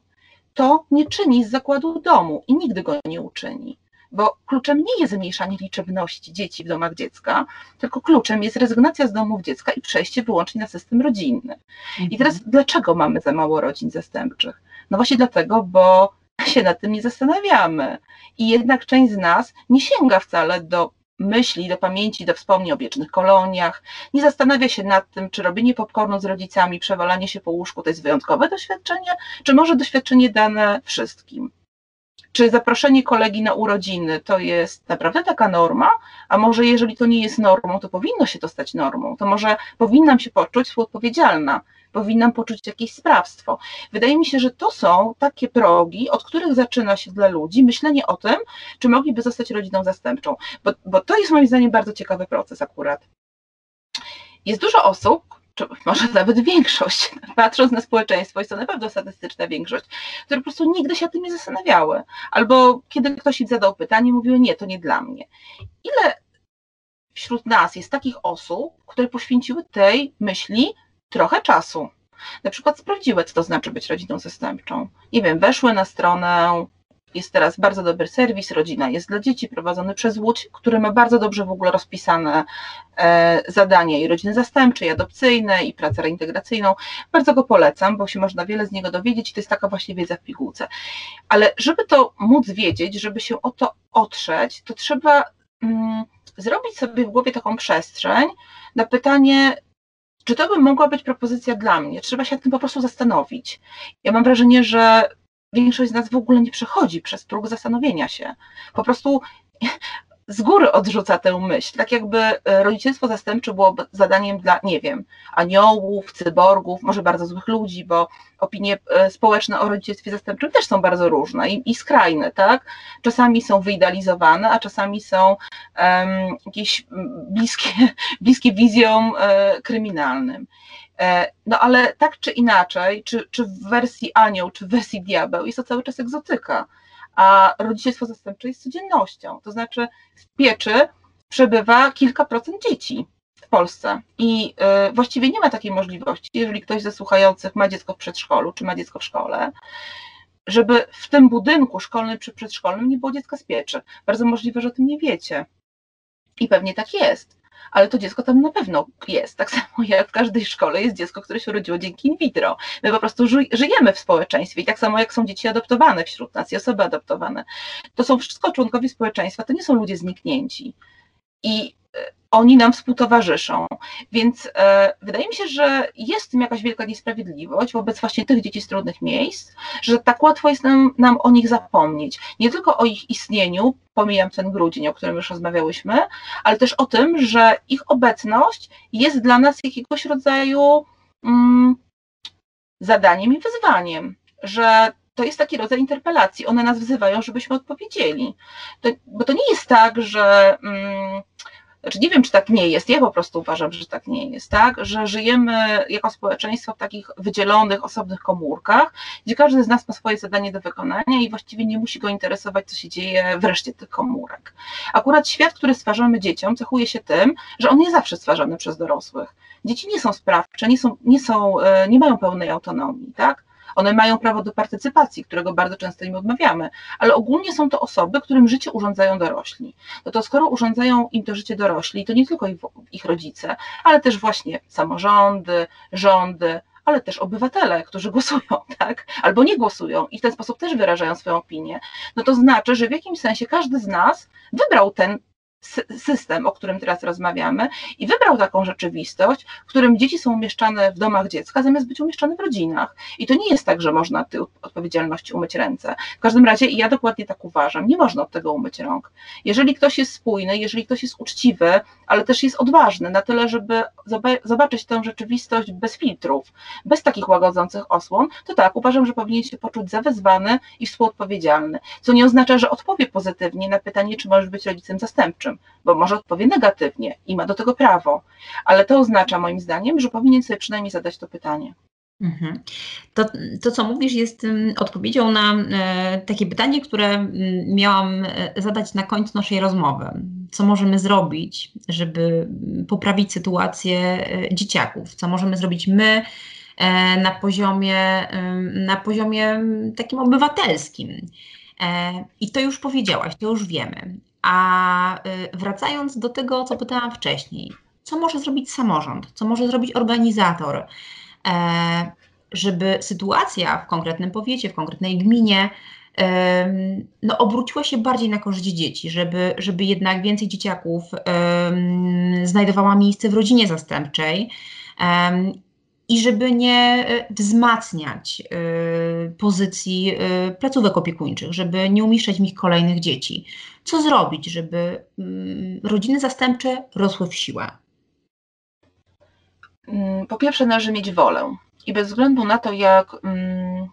To nie czyni z zakładu domu i nigdy go nie uczyni. Bo kluczem nie jest zmniejszanie liczebności dzieci w domach dziecka, tylko kluczem jest rezygnacja z domów dziecka i przejście wyłącznie na system rodzinny. Mhm. I teraz dlaczego mamy za mało rodzin zastępczych? No właśnie dlatego, bo się nad tym nie zastanawiamy. I jednak część z nas nie sięga wcale do myśli, do pamięci, do wspomnień o wiecznych koloniach, nie zastanawia się nad tym, czy robienie popcornu z rodzicami, przewalanie się po łóżku to jest wyjątkowe doświadczenie, czy może doświadczenie dane wszystkim. Czy zaproszenie kolegi na urodziny to jest naprawdę taka norma? A może jeżeli to nie jest normą, to powinno się to stać normą? To może powinnam się poczuć współodpowiedzialna powinnam poczuć jakieś sprawstwo. Wydaje mi się, że to są takie progi, od których zaczyna się dla ludzi myślenie o tym, czy mogliby zostać rodziną zastępczą, bo, bo to jest moim zdaniem bardzo ciekawy proces akurat. Jest dużo osób, czy może nawet większość, patrząc na społeczeństwo, jest to na pewno statystyczna większość, które po prostu nigdy się o tym nie zastanawiały. Albo kiedy ktoś im zadał pytanie, mówiły, nie, to nie dla mnie. Ile wśród nas jest takich osób, które poświęciły tej myśli trochę czasu. Na przykład sprawdziły, co to znaczy być rodziną zastępczą. Nie wiem, weszły na stronę, jest teraz bardzo dobry serwis, rodzina jest dla dzieci, prowadzony przez Łódź, który ma bardzo dobrze w ogóle rozpisane e, zadania i rodziny zastępcze, i adopcyjne, i pracę reintegracyjną. Bardzo go polecam, bo się można wiele z niego dowiedzieć i to jest taka właśnie wiedza w pigułce. Ale żeby to móc wiedzieć, żeby się o to otrzeć, to trzeba mm, zrobić sobie w głowie taką przestrzeń na pytanie, czy to by mogła być propozycja dla mnie? Trzeba się nad tym po prostu zastanowić. Ja mam wrażenie, że większość z nas w ogóle nie przechodzi przez próg zastanowienia się. Po prostu z góry odrzuca tę myśl, tak jakby e, rodzicielstwo zastępcze było zadaniem dla, nie wiem, aniołów, cyborgów, może bardzo złych ludzi, bo opinie e, społeczne o rodzicielstwie zastępczym też są bardzo różne i, i skrajne, tak? Czasami są wyidealizowane, a czasami są um, jakieś bliskie, bliskie wizjom e, kryminalnym. E, no ale tak czy inaczej, czy, czy w wersji anioł, czy w wersji diabeł, jest to cały czas egzotyka a rodzicielstwo zastępcze jest codziennością. To znaczy w pieczy przebywa kilka procent dzieci w Polsce i y, właściwie nie ma takiej możliwości, jeżeli ktoś ze słuchających ma dziecko w przedszkolu, czy ma dziecko w szkole, żeby w tym budynku szkolnym czy przedszkolnym nie było dziecka z pieczy. Bardzo możliwe, że o tym nie wiecie. I pewnie tak jest ale to dziecko tam na pewno jest. Tak samo jak w każdej szkole jest dziecko, które się urodziło dzięki in vitro. My po prostu żyjemy w społeczeństwie i tak samo jak są dzieci adoptowane wśród nas i osoby adoptowane. To są wszystko członkowie społeczeństwa, to nie są ludzie zniknięci. I e, oni nam współtowarzyszą. Więc e, wydaje mi się, że jest w tym jakaś wielka niesprawiedliwość wobec właśnie tych dzieci z trudnych miejsc, że tak łatwo jest nam, nam o nich zapomnieć. Nie tylko o ich istnieniu, pomijam ten grudzień, o którym już rozmawiałyśmy, ale też o tym, że ich obecność jest dla nas jakiegoś rodzaju mm, zadaniem i wyzwaniem, że to jest taki rodzaj interpelacji. One nas wzywają, żebyśmy odpowiedzieli. To, bo to nie jest tak, że. Mm, znaczy nie wiem, czy tak nie jest, ja po prostu uważam, że tak nie jest, tak, że żyjemy jako społeczeństwo w takich wydzielonych, osobnych komórkach, gdzie każdy z nas ma swoje zadanie do wykonania i właściwie nie musi go interesować, co się dzieje w reszcie tych komórek. Akurat świat, który stwarzamy dzieciom, cechuje się tym, że on nie zawsze stwarzany przez dorosłych. Dzieci nie są sprawcze, nie, są, nie, są, e, nie mają pełnej autonomii, tak? One mają prawo do partycypacji, którego bardzo często im odmawiamy, ale ogólnie są to osoby, którym życie urządzają dorośli. No to skoro urządzają im to życie dorośli, to nie tylko ich, ich rodzice, ale też właśnie samorządy, rządy, ale też obywatele, którzy głosują, tak, albo nie głosują i w ten sposób też wyrażają swoją opinię, no to znaczy, że w jakimś sensie każdy z nas wybrał ten system, o którym teraz rozmawiamy, i wybrał taką rzeczywistość, w którym dzieci są umieszczane w domach dziecka, zamiast być umieszczane w rodzinach. I to nie jest tak, że można tej odpowiedzialności umyć ręce. W każdym razie, ja dokładnie tak uważam, nie można od tego umyć rąk. Jeżeli ktoś jest spójny, jeżeli ktoś jest uczciwy, ale też jest odważny na tyle, żeby zobaczyć tę rzeczywistość bez filtrów, bez takich łagodzących osłon, to tak, uważam, że powinien się poczuć zawezwany i współodpowiedzialny, co nie oznacza, że odpowie pozytywnie na pytanie, czy możesz być rodzicem zastępczym bo może odpowie negatywnie i ma do tego prawo, ale to oznacza moim zdaniem, że powinien sobie przynajmniej zadać to pytanie. Mhm. To, to, co mówisz, jest mm, odpowiedzią na e, takie pytanie, które mm, miałam e, zadać na końcu naszej rozmowy. Co możemy zrobić, żeby poprawić sytuację e, dzieciaków? Co możemy zrobić my na poziomie, na poziomie takim obywatelskim? I to już powiedziałaś, to już wiemy. A y, wracając do tego, co pytałam wcześniej, co może zrobić samorząd, co może zrobić organizator, e, żeby sytuacja w konkretnym powiecie, w konkretnej gminie no, obróciła się bardziej na korzyść dzieci, żeby, żeby jednak więcej dzieciaków znajdowała miejsce w rodzinie zastępczej i żeby nie e, wzmacniać e, pozycji e, placówek opiekuńczych, żeby nie umieszczać w nich kolejnych dzieci. Co zrobić, żeby mm, rodziny zastępcze rosły w siłę? Mm, po pierwsze, należy mieć wolę. I bez względu na to, jak mm,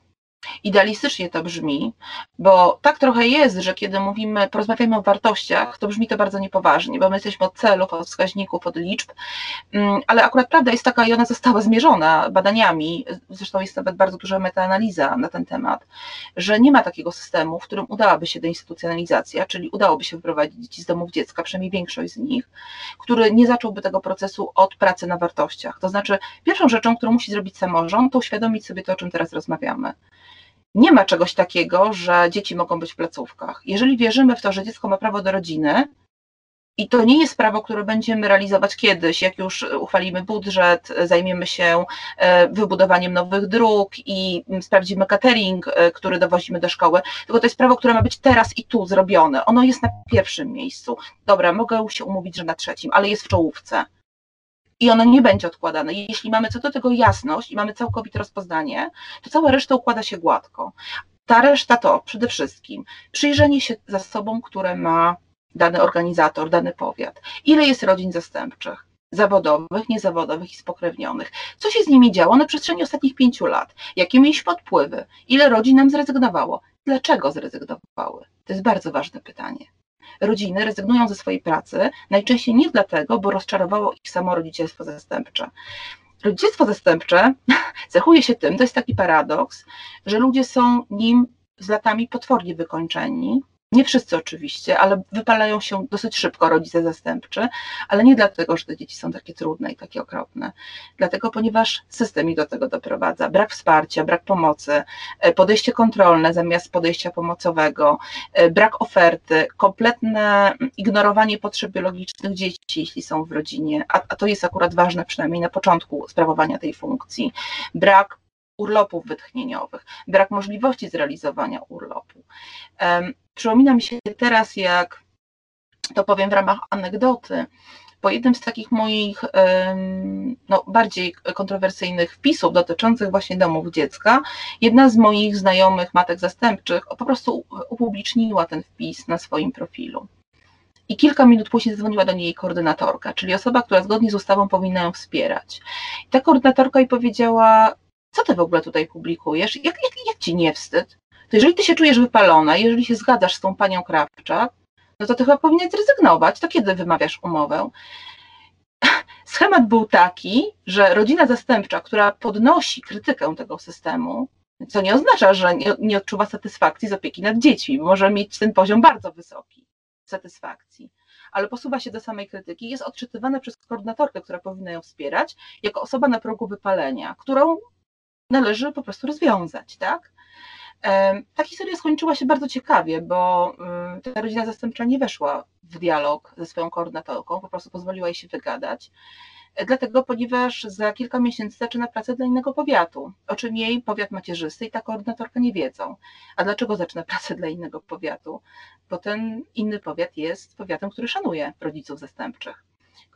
Idealistycznie to brzmi, bo tak trochę jest, że kiedy mówimy, porozmawiamy o wartościach, to brzmi to bardzo niepoważnie, bo my jesteśmy od celów, od wskaźników, od liczb, mm, ale akurat prawda jest taka i ona została zmierzona badaniami, zresztą jest nawet bardzo duża metaanaliza na ten temat, że nie ma takiego systemu, w którym udałaby się deinstytucjonalizacja, czyli udałoby się wyprowadzić dzieci z domów dziecka, przynajmniej większość z nich, który nie zacząłby tego procesu od pracy na wartościach. To znaczy, pierwszą rzeczą, którą musi zrobić samorząd, to uświadomić sobie to, o czym teraz rozmawiamy nie ma czegoś takiego, że dzieci mogą być w placówkach. Jeżeli wierzymy w to, że dziecko ma prawo do rodziny, i to nie jest prawo, które będziemy realizować kiedyś, jak już uchwalimy budżet, zajmiemy się e, wybudowaniem nowych dróg i sprawdzimy catering, e, który dowozimy do szkoły, tylko to jest prawo, które ma być teraz i tu zrobione. Ono jest na pierwszym miejscu. Dobra, mogę się umówić, że na trzecim, ale jest w czołówce i ono nie będzie odkładane. Jeśli mamy co do tego jasność i mamy całkowite rozpoznanie, to cała reszta układa się gładko. Ta reszta to przede wszystkim przyjrzenie się zasobom, które ma dany organizator, dany powiat. Ile jest rodzin zastępczych? zawodowych, niezawodowych i spokrewnionych. Co się z nimi działo na przestrzeni ostatnich pięciu lat? Jakie mieliśmy podpływy? Ile rodzin nam zrezygnowało? Dlaczego zrezygnowały? To jest bardzo ważne pytanie rodziny rezygnują ze swojej pracy, najczęściej nie dlatego, bo rozczarowało ich samo rodzicielstwo zastępcze. Rodzicielstwo zastępcze cechuje się tym, to jest taki paradoks, że ludzie są nim z latami potwornie wykończeni, nie wszyscy oczywiście, ale wypalają się dosyć szybko rodzice zastępczy, ale nie dlatego, że te dzieci są takie trudne i takie okropne. Dlatego, ponieważ system ich do tego doprowadza. Brak wsparcia, brak pomocy, e, podejście kontrolne zamiast podejścia pomocowego, e, brak oferty, kompletne ignorowanie potrzeb biologicznych dzieci, jeśli są w rodzinie, a, a to jest akurat ważne przynajmniej na początku sprawowania tej funkcji. Brak urlopów wytchnieniowych, brak możliwości zrealizowania urlopu. Przypomina mi się teraz, jak to powiem w ramach anegdoty, po jednym z takich moich no, bardziej kontrowersyjnych wpisów dotyczących właśnie domów dziecka, jedna z moich znajomych matek zastępczych po prostu upubliczniła ten wpis na swoim profilu. I kilka minut później zadzwoniła do niej koordynatorka, czyli osoba, która zgodnie z ustawą powinna ją wspierać. I ta koordynatorka jej powiedziała: Co ty w ogóle tutaj publikujesz? Jak, jak, jak ci nie wstyd? to jeżeli ty się czujesz wypalona, jeżeli się zgadzasz z tą panią Krawczak, no to ty chyba powinien zrezygnować. To kiedy wymawiasz umowę? Schemat był taki, że rodzina zastępcza, która podnosi krytykę tego systemu, co nie oznacza, że nie, nie odczuwa satysfakcji z opieki nad dziećmi, może mieć ten poziom bardzo wysoki satysfakcji, ale posuwa się do samej krytyki, jest odczytywana przez koordynatorkę, która powinna ją wspierać, jako osoba na progu wypalenia, którą należy po prostu rozwiązać, tak? Ta historia skończyła się bardzo ciekawie, bo ta rodzina zastępcza nie weszła w dialog ze swoją koordynatorką, po prostu pozwoliła jej się wygadać. Dlatego, ponieważ za kilka miesięcy zaczyna pracę dla innego powiatu, o czym jej powiat macierzysty i ta koordynatorka nie wiedzą. A dlaczego zaczyna pracę dla innego powiatu? Bo ten inny powiat jest powiatem, który szanuje rodziców zastępczych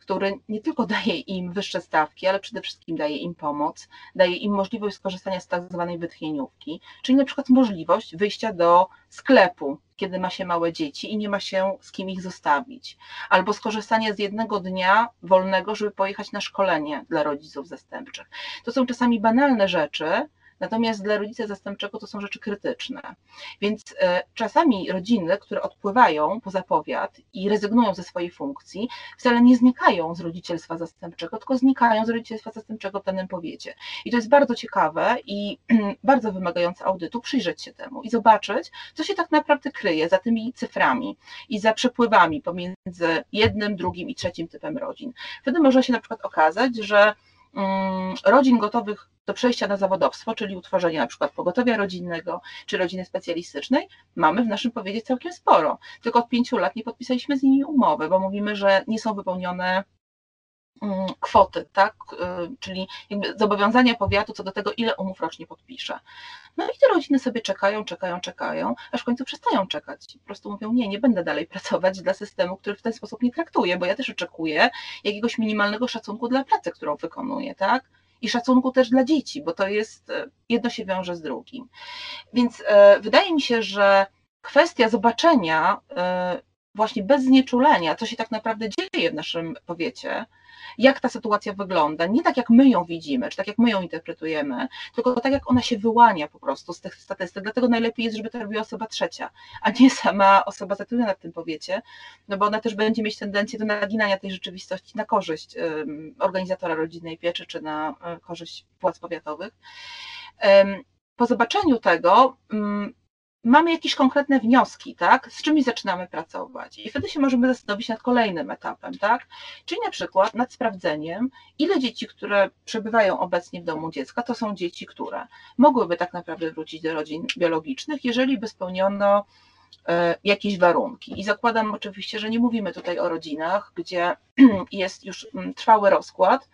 który nie tylko daje im wyższe stawki, ale przede wszystkim daje im pomoc, daje im możliwość skorzystania z tak zwanej wytchnieniówki, czyli na przykład możliwość wyjścia do sklepu, kiedy ma się małe dzieci i nie ma się z kim ich zostawić, albo skorzystania z jednego dnia wolnego, żeby pojechać na szkolenie dla rodziców zastępczych. To są czasami banalne rzeczy, Natomiast dla rodzica zastępczego to są rzeczy krytyczne. Więc e, czasami rodziny, które odpływają poza powiat i rezygnują ze swojej funkcji, wcale nie znikają z rodzicielstwa zastępczego, tylko znikają z rodzicielstwa zastępczego w danym powiecie. I to jest bardzo ciekawe i bardzo wymagające audytu przyjrzeć się temu i zobaczyć, co się tak naprawdę kryje za tymi cyframi i za przepływami pomiędzy jednym, drugim i trzecim typem rodzin. Wtedy może się na przykład okazać, że rodzin gotowych do przejścia na zawodowstwo, czyli utworzenie na przykład pogotowia rodzinnego czy rodziny specjalistycznej, mamy w naszym powiecie całkiem sporo. Tylko od pięciu lat nie podpisaliśmy z nimi umowy, bo mówimy, że nie są wypełnione mm, kwoty, tak? Y, czyli zobowiązania powiatu co do tego, ile umów rocznie podpisze. No i te rodziny sobie czekają, czekają, czekają, aż w końcu przestają czekać. Po prostu mówią, nie, nie będę dalej pracować dla systemu, który w ten sposób nie traktuje, bo ja też oczekuję jakiegoś minimalnego szacunku dla pracy, którą wykonuję, tak? i szacunku też dla dzieci, bo to jest, e, jedno się wiąże z drugim. Więc e, wydaje mi się, że kwestia zobaczenia właśnie bez znieczulenia, co się tak naprawdę dzieje w naszym powiecie, jak ta sytuacja wygląda, nie tak jak my ją widzimy, czy tak jak my ją interpretujemy, tylko tak jak ona się wyłania po prostu z tych statystyk. Dlatego najlepiej jest, żeby to robiła osoba trzecia, a nie sama osoba zatrudniona w tym powiecie, no bo ona też będzie mieć tendencję do naginania tej rzeczywistości na korzyść organizatora rodzinnej pieczy, czy na e, korzyść władz powiatowych. Po zobaczeniu tego mamy jakieś konkretne wnioski, tak, z czym zaczynamy pracować? I wtedy się możemy zastanowić nad kolejnym etapem, tak, czyli na przykład nad sprawdzeniem, ile dzieci, które przebywają obecnie w domu dziecka, to są dzieci, które mogłyby tak naprawdę wrócić do rodzin biologicznych, jeżeli by spełniono jakieś warunki. I zakładam oczywiście, że nie mówimy tutaj o rodzinach, gdzie jest już mm, trwały rozkład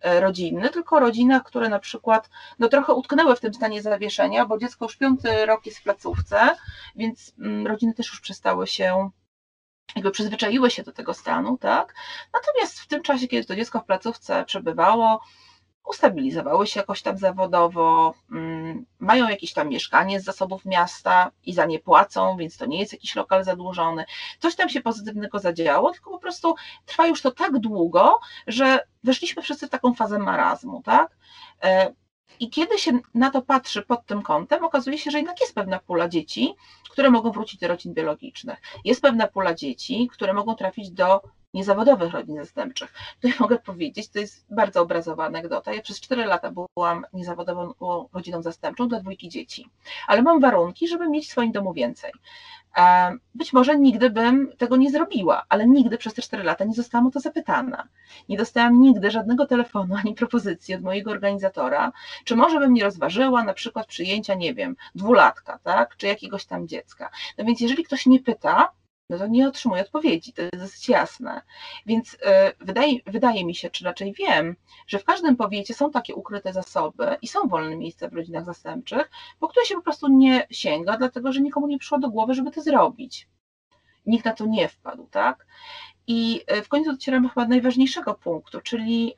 e, rodzinny, tylko o rodzinach, które na przykład no, trochę utknęły w tym stanie zawieszenia, bo dziecko już piąty rok jest w placówce, więc mm, rodziny też już przestały się jakby przyzwyczaiły się do tego stanu, tak? Natomiast w tym czasie, kiedy to dziecko w placówce przebywało, ustabilizowały się jakoś tam zawodowo, mm, mają jakieś tam mieszkanie z zasobów miasta i za nie płacą, więc to nie jest jakiś lokal zadłużony. Coś tam się pozytywnego zadziało, tylko po prostu trwa już to tak długo, że weszliśmy wszyscy w taką fazę marazmu, tak? E, I kiedy się na to patrzy pod tym kątem, okazuje się, że jednak jest pewna pula dzieci, które mogą wrócić do rodzin biologicznych. Jest pewna pula dzieci, które mogą trafić do niezawodowych rodzin zastępczych. Tutaj mogę powiedzieć, to jest bardzo obrazowa anegdota. Ja przez 4 lata byłam niezawodową rodziną zastępczą dla dwójki dzieci, ale mam warunki, żeby mieć w swoim domu więcej. Być może nigdy bym tego nie zrobiła, ale nigdy przez te 4 lata nie zostałam o to zapytana. Nie dostałam nigdy żadnego telefonu ani propozycji od mojego organizatora, czy może bym nie rozważyła na przykład przyjęcia, nie wiem, dwulatka, tak, czy jakiegoś tam dziecka. No więc jeżeli ktoś nie pyta, no to nie otrzymuje odpowiedzi, to jest dosyć jasne. Więc e, wydaje, wydaje mi się, czy raczej wiem, że w każdym powiecie są takie ukryte zasoby i są wolne miejsca w rodzinach zastępczych, po które się po prostu nie sięga, dlatego że nikomu nie przyszło do głowy, żeby to zrobić. Nikt na to nie wpadł, tak? I e, w końcu docieramy chyba do najważniejszego punktu, czyli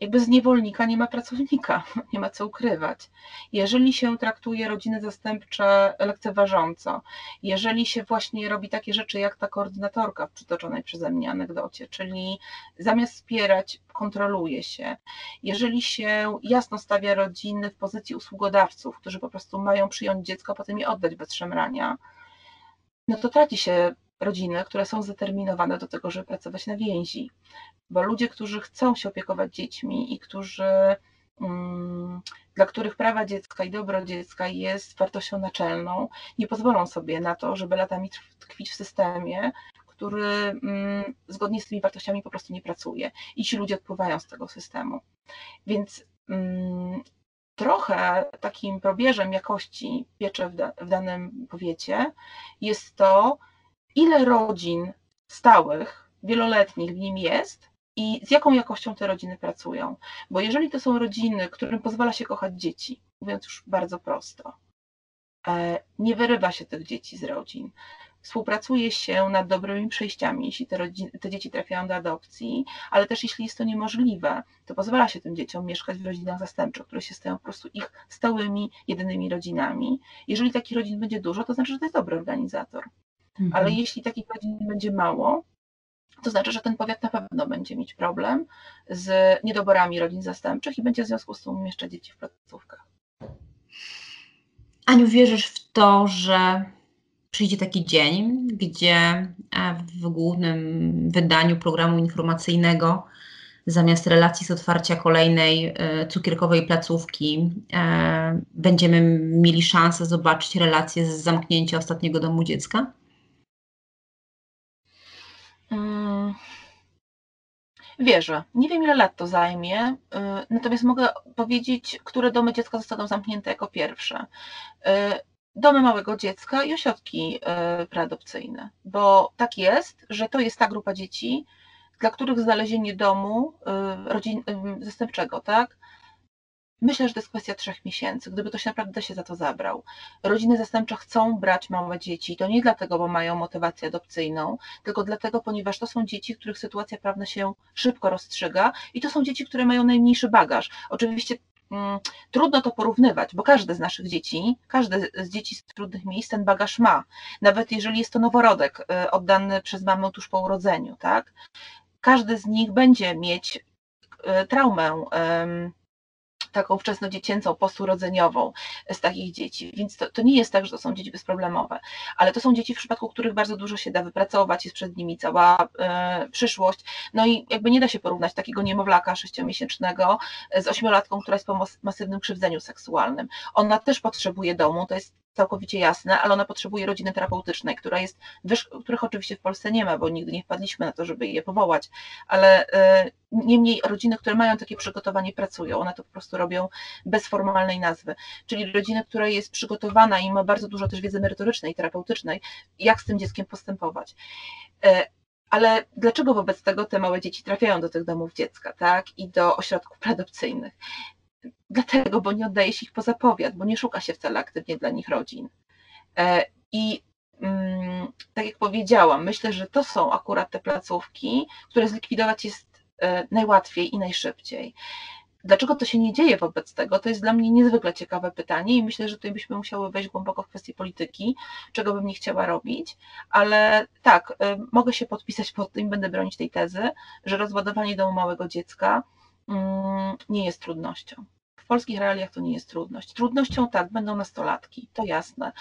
jakby z niewolnika nie ma pracownika, nie ma co ukrywać. Jeżeli się traktuje rodziny zastępcze lekceważąco, jeżeli się właśnie robi takie rzeczy jak ta koordynatorka w przytoczonej przeze mnie anegdocie, czyli zamiast wspierać, kontroluje się, jeżeli się jasno stawia rodziny w pozycji usługodawców, którzy po prostu mają przyjąć dziecko, a potem je oddać bez szemrania, no to traci się rodziny, które są zdeterminowane do tego, żeby pracować na więzi. Bo ludzie, którzy chcą się opiekować dziećmi i którzy, mm, dla których prawa dziecka i dobro dziecka jest wartością naczelną, nie pozwolą sobie na to, żeby latami tkwić w systemie, który mm, zgodnie z tymi wartościami po prostu nie pracuje. I ci ludzie odpływają z tego systemu. Więc mm, trochę takim probierzem jakości pieczy w, w danym powiecie jest to, ile rodzin stałych, wieloletnich w nim jest i z jaką jakością te rodziny pracują. Bo jeżeli to są rodziny, którym pozwala się kochać dzieci, mówiąc już bardzo prosto, e, nie wyrywa się tych dzieci z rodzin, współpracuje się nad dobrymi przejściami, jeśli te, rodziny, te dzieci trafiają do adopcji, ale też jeśli jest to niemożliwe, to pozwala się tym dzieciom mieszkać w rodzinach zastępczych, które się stają po prostu ich stałymi, jedynymi rodzinami. Jeżeli takich rodzin będzie dużo, to znaczy, że to jest dobry organizator. Mhm. Ale jeśli takich rodzin będzie mało, to znaczy, że ten powiat na pewno będzie mieć problem z niedoborami rodzin zastępczych i będzie w związku z tym umieszczać dzieci w placówkach. Aniu, wierzysz w to, że przyjdzie taki dzień, gdzie e, w głównym wydaniu programu informacyjnego zamiast relacji z otwarcia kolejnej e, cukierkowej placówki e, będziemy mieli szansę zobaczyć relację z zamknięcia ostatniego domu dziecka? Wierzę. Nie wiem, ile lat to zajmie, natomiast mogę powiedzieć, które domy dziecka zostaną zamknięte jako pierwsze. Domy małego dziecka i ośrodki e, preadopcyjne, bo tak jest, że to jest ta grupa dzieci, dla których znalezienie domu rodzin, zastępczego, tak, Myślę, że to jest kwestia trzech miesięcy, gdyby ktoś naprawdę się za to zabrał. Rodziny zastępcze chcą brać małe dzieci. To nie dlatego, bo mają motywację adopcyjną, tylko dlatego, ponieważ to są dzieci, których sytuacja prawna się szybko rozstrzyga i to są dzieci, które mają najmniejszy bagaż. Oczywiście Mm, trudno to porównywać, bo każde z naszych dzieci, każde z dzieci z trudnych miejsc ten bagaż ma, nawet jeżeli jest to noworodek y, oddany przez mamę tuż po urodzeniu, tak? Każdy z nich będzie mieć y, traumę taką wczesnodziecięcą, posturodzeniową z takich dzieci. Więc to, to, nie jest tak, że to są dzieci bezproblemowe, ale to są dzieci, w przypadku których bardzo dużo się da wypracować, jest przed nimi cała e, przyszłość. No i jakby nie da się porównać takiego niemowlaka sześciomiesięcznego z ośmiolatką, która jest po masywnym krzywdzeniu seksualnym. Ona też potrzebuje domu, to jest całkowicie jasne, ale ona potrzebuje rodziny terapeutycznej, która jest, których oczywiście w Polsce nie ma, bo nigdy nie wpadliśmy na to, żeby je powołać, ale e, niemniej rodziny, które mają takie przygotowanie pracują, one to po prostu robią bez formalnej nazwy, czyli rodziny, która jest przygotowana i ma bardzo dużo też wiedzy merytorycznej terapeutycznej, jak z tym dzieckiem postępować. E, ale dlaczego wobec tego te małe dzieci trafiają do tych domów dziecka, tak, i do ośrodków preadopcyjnych? Dlatego, bo nie oddaje się ich poza powiat, bo nie szuka się wcale aktywnie dla nich rodzin. E, I mm, tak jak powiedziałam, myślę, że to są akurat te placówki, które zlikwidować jest e, najłatwiej i najszybciej. Dlaczego to się nie dzieje wobec tego? To jest dla mnie niezwykle ciekawe pytanie i myślę, że tutaj byśmy musiały wejść głęboko w kwestię polityki, czego bym nie chciała robić, ale tak, e, mogę się podpisać pod tym, będę bronić tej tezy, że rozładowanie domu małego dziecka mm, nie jest trudnością. W polskich realiach to nie jest trudność. Trudnością tak, będą nastolatki, to jasne.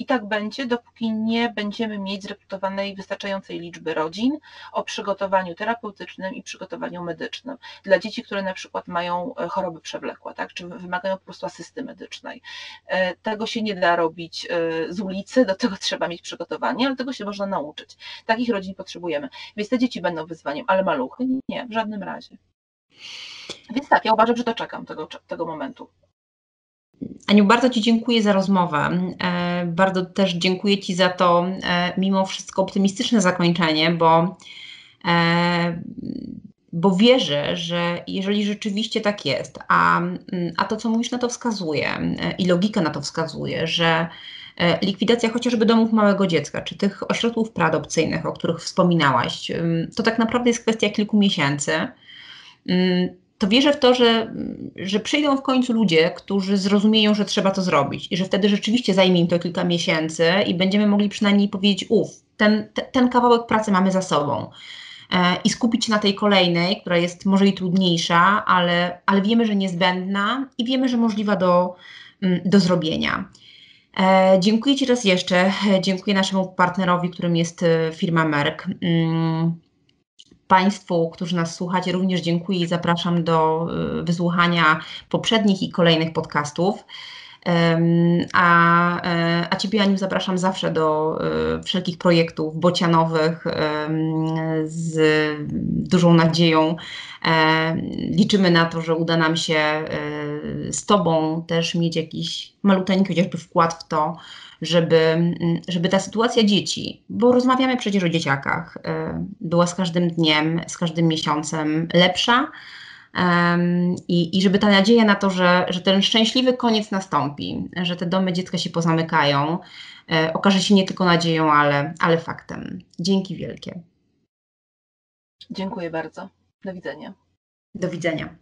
I tak będzie, dopóki nie będziemy mieć zreputowanej wystarczającej liczby rodzin o przygotowaniu terapeutycznym i przygotowaniu medycznym. Dla dzieci, które na przykład mają e, choroby przewlekłe, tak, czy wymagają po prostu asysty medycznej. E, tego się nie da robić e, z ulicy, do tego trzeba mieć przygotowanie, ale tego się można nauczyć. Takich rodzin potrzebujemy. Więc te dzieci będą wyzwaniem, ale maluchy nie, w żadnym razie. Więc tak, ja uważam, że doczekam tego, tego momentu. Aniu, bardzo Ci dziękuję za rozmowę. E, bardzo też dziękuję Ci za to e, mimo wszystko optymistyczne zakończenie, bo, e, bo wierzę, że jeżeli rzeczywiście tak jest, a, a to, co mówisz, na to wskazuje i logika na to wskazuje, że likwidacja chociażby domów małego dziecka, czy tych ośrodków preadopcyjnych, o których wspominałaś, to tak naprawdę jest kwestia kilku miesięcy to wierzę w to, że, że przyjdą w końcu ludzie, którzy zrozumieją, że trzeba to zrobić i że wtedy rzeczywiście zajmie im to kilka miesięcy i będziemy mogli przynajmniej powiedzieć, uff, ten, ten kawałek pracy mamy za sobą e, i skupić się na tej kolejnej, która jest może i trudniejsza, ale, ale wiemy, że niezbędna i wiemy, że możliwa do, mm, do zrobienia. E, dziękuję Ci raz jeszcze. Dziękuję naszemu partnerowi, którym jest firma Merck. Mm, państwu, którzy nas słuchacie, również dziękuję i zapraszam do wysłuchania poprzednich i kolejnych podcastów. A, e, a Ciebie, Aniu, zapraszam zawsze do e, wszelkich projektów bocianowych z dużą nadzieją. E, liczymy na to, że uda nam się z Tobą też mieć jakiś maluteńki chociażby wkład w to, żeby, żeby ta sytuacja dzieci, bo rozmawiamy przecież o dzieciakach, była z każdym dniem, z każdym miesiącem lepsza i, I żeby ta nadzieja na to, że, że ten szczęśliwy koniec nastąpi, że te domy dziecka się pozamykają, e, okaże się nie tylko nadzieją, ale, ale faktem. Dzięki wielkie. Dziękuję bardzo. Do widzenia. Do widzenia.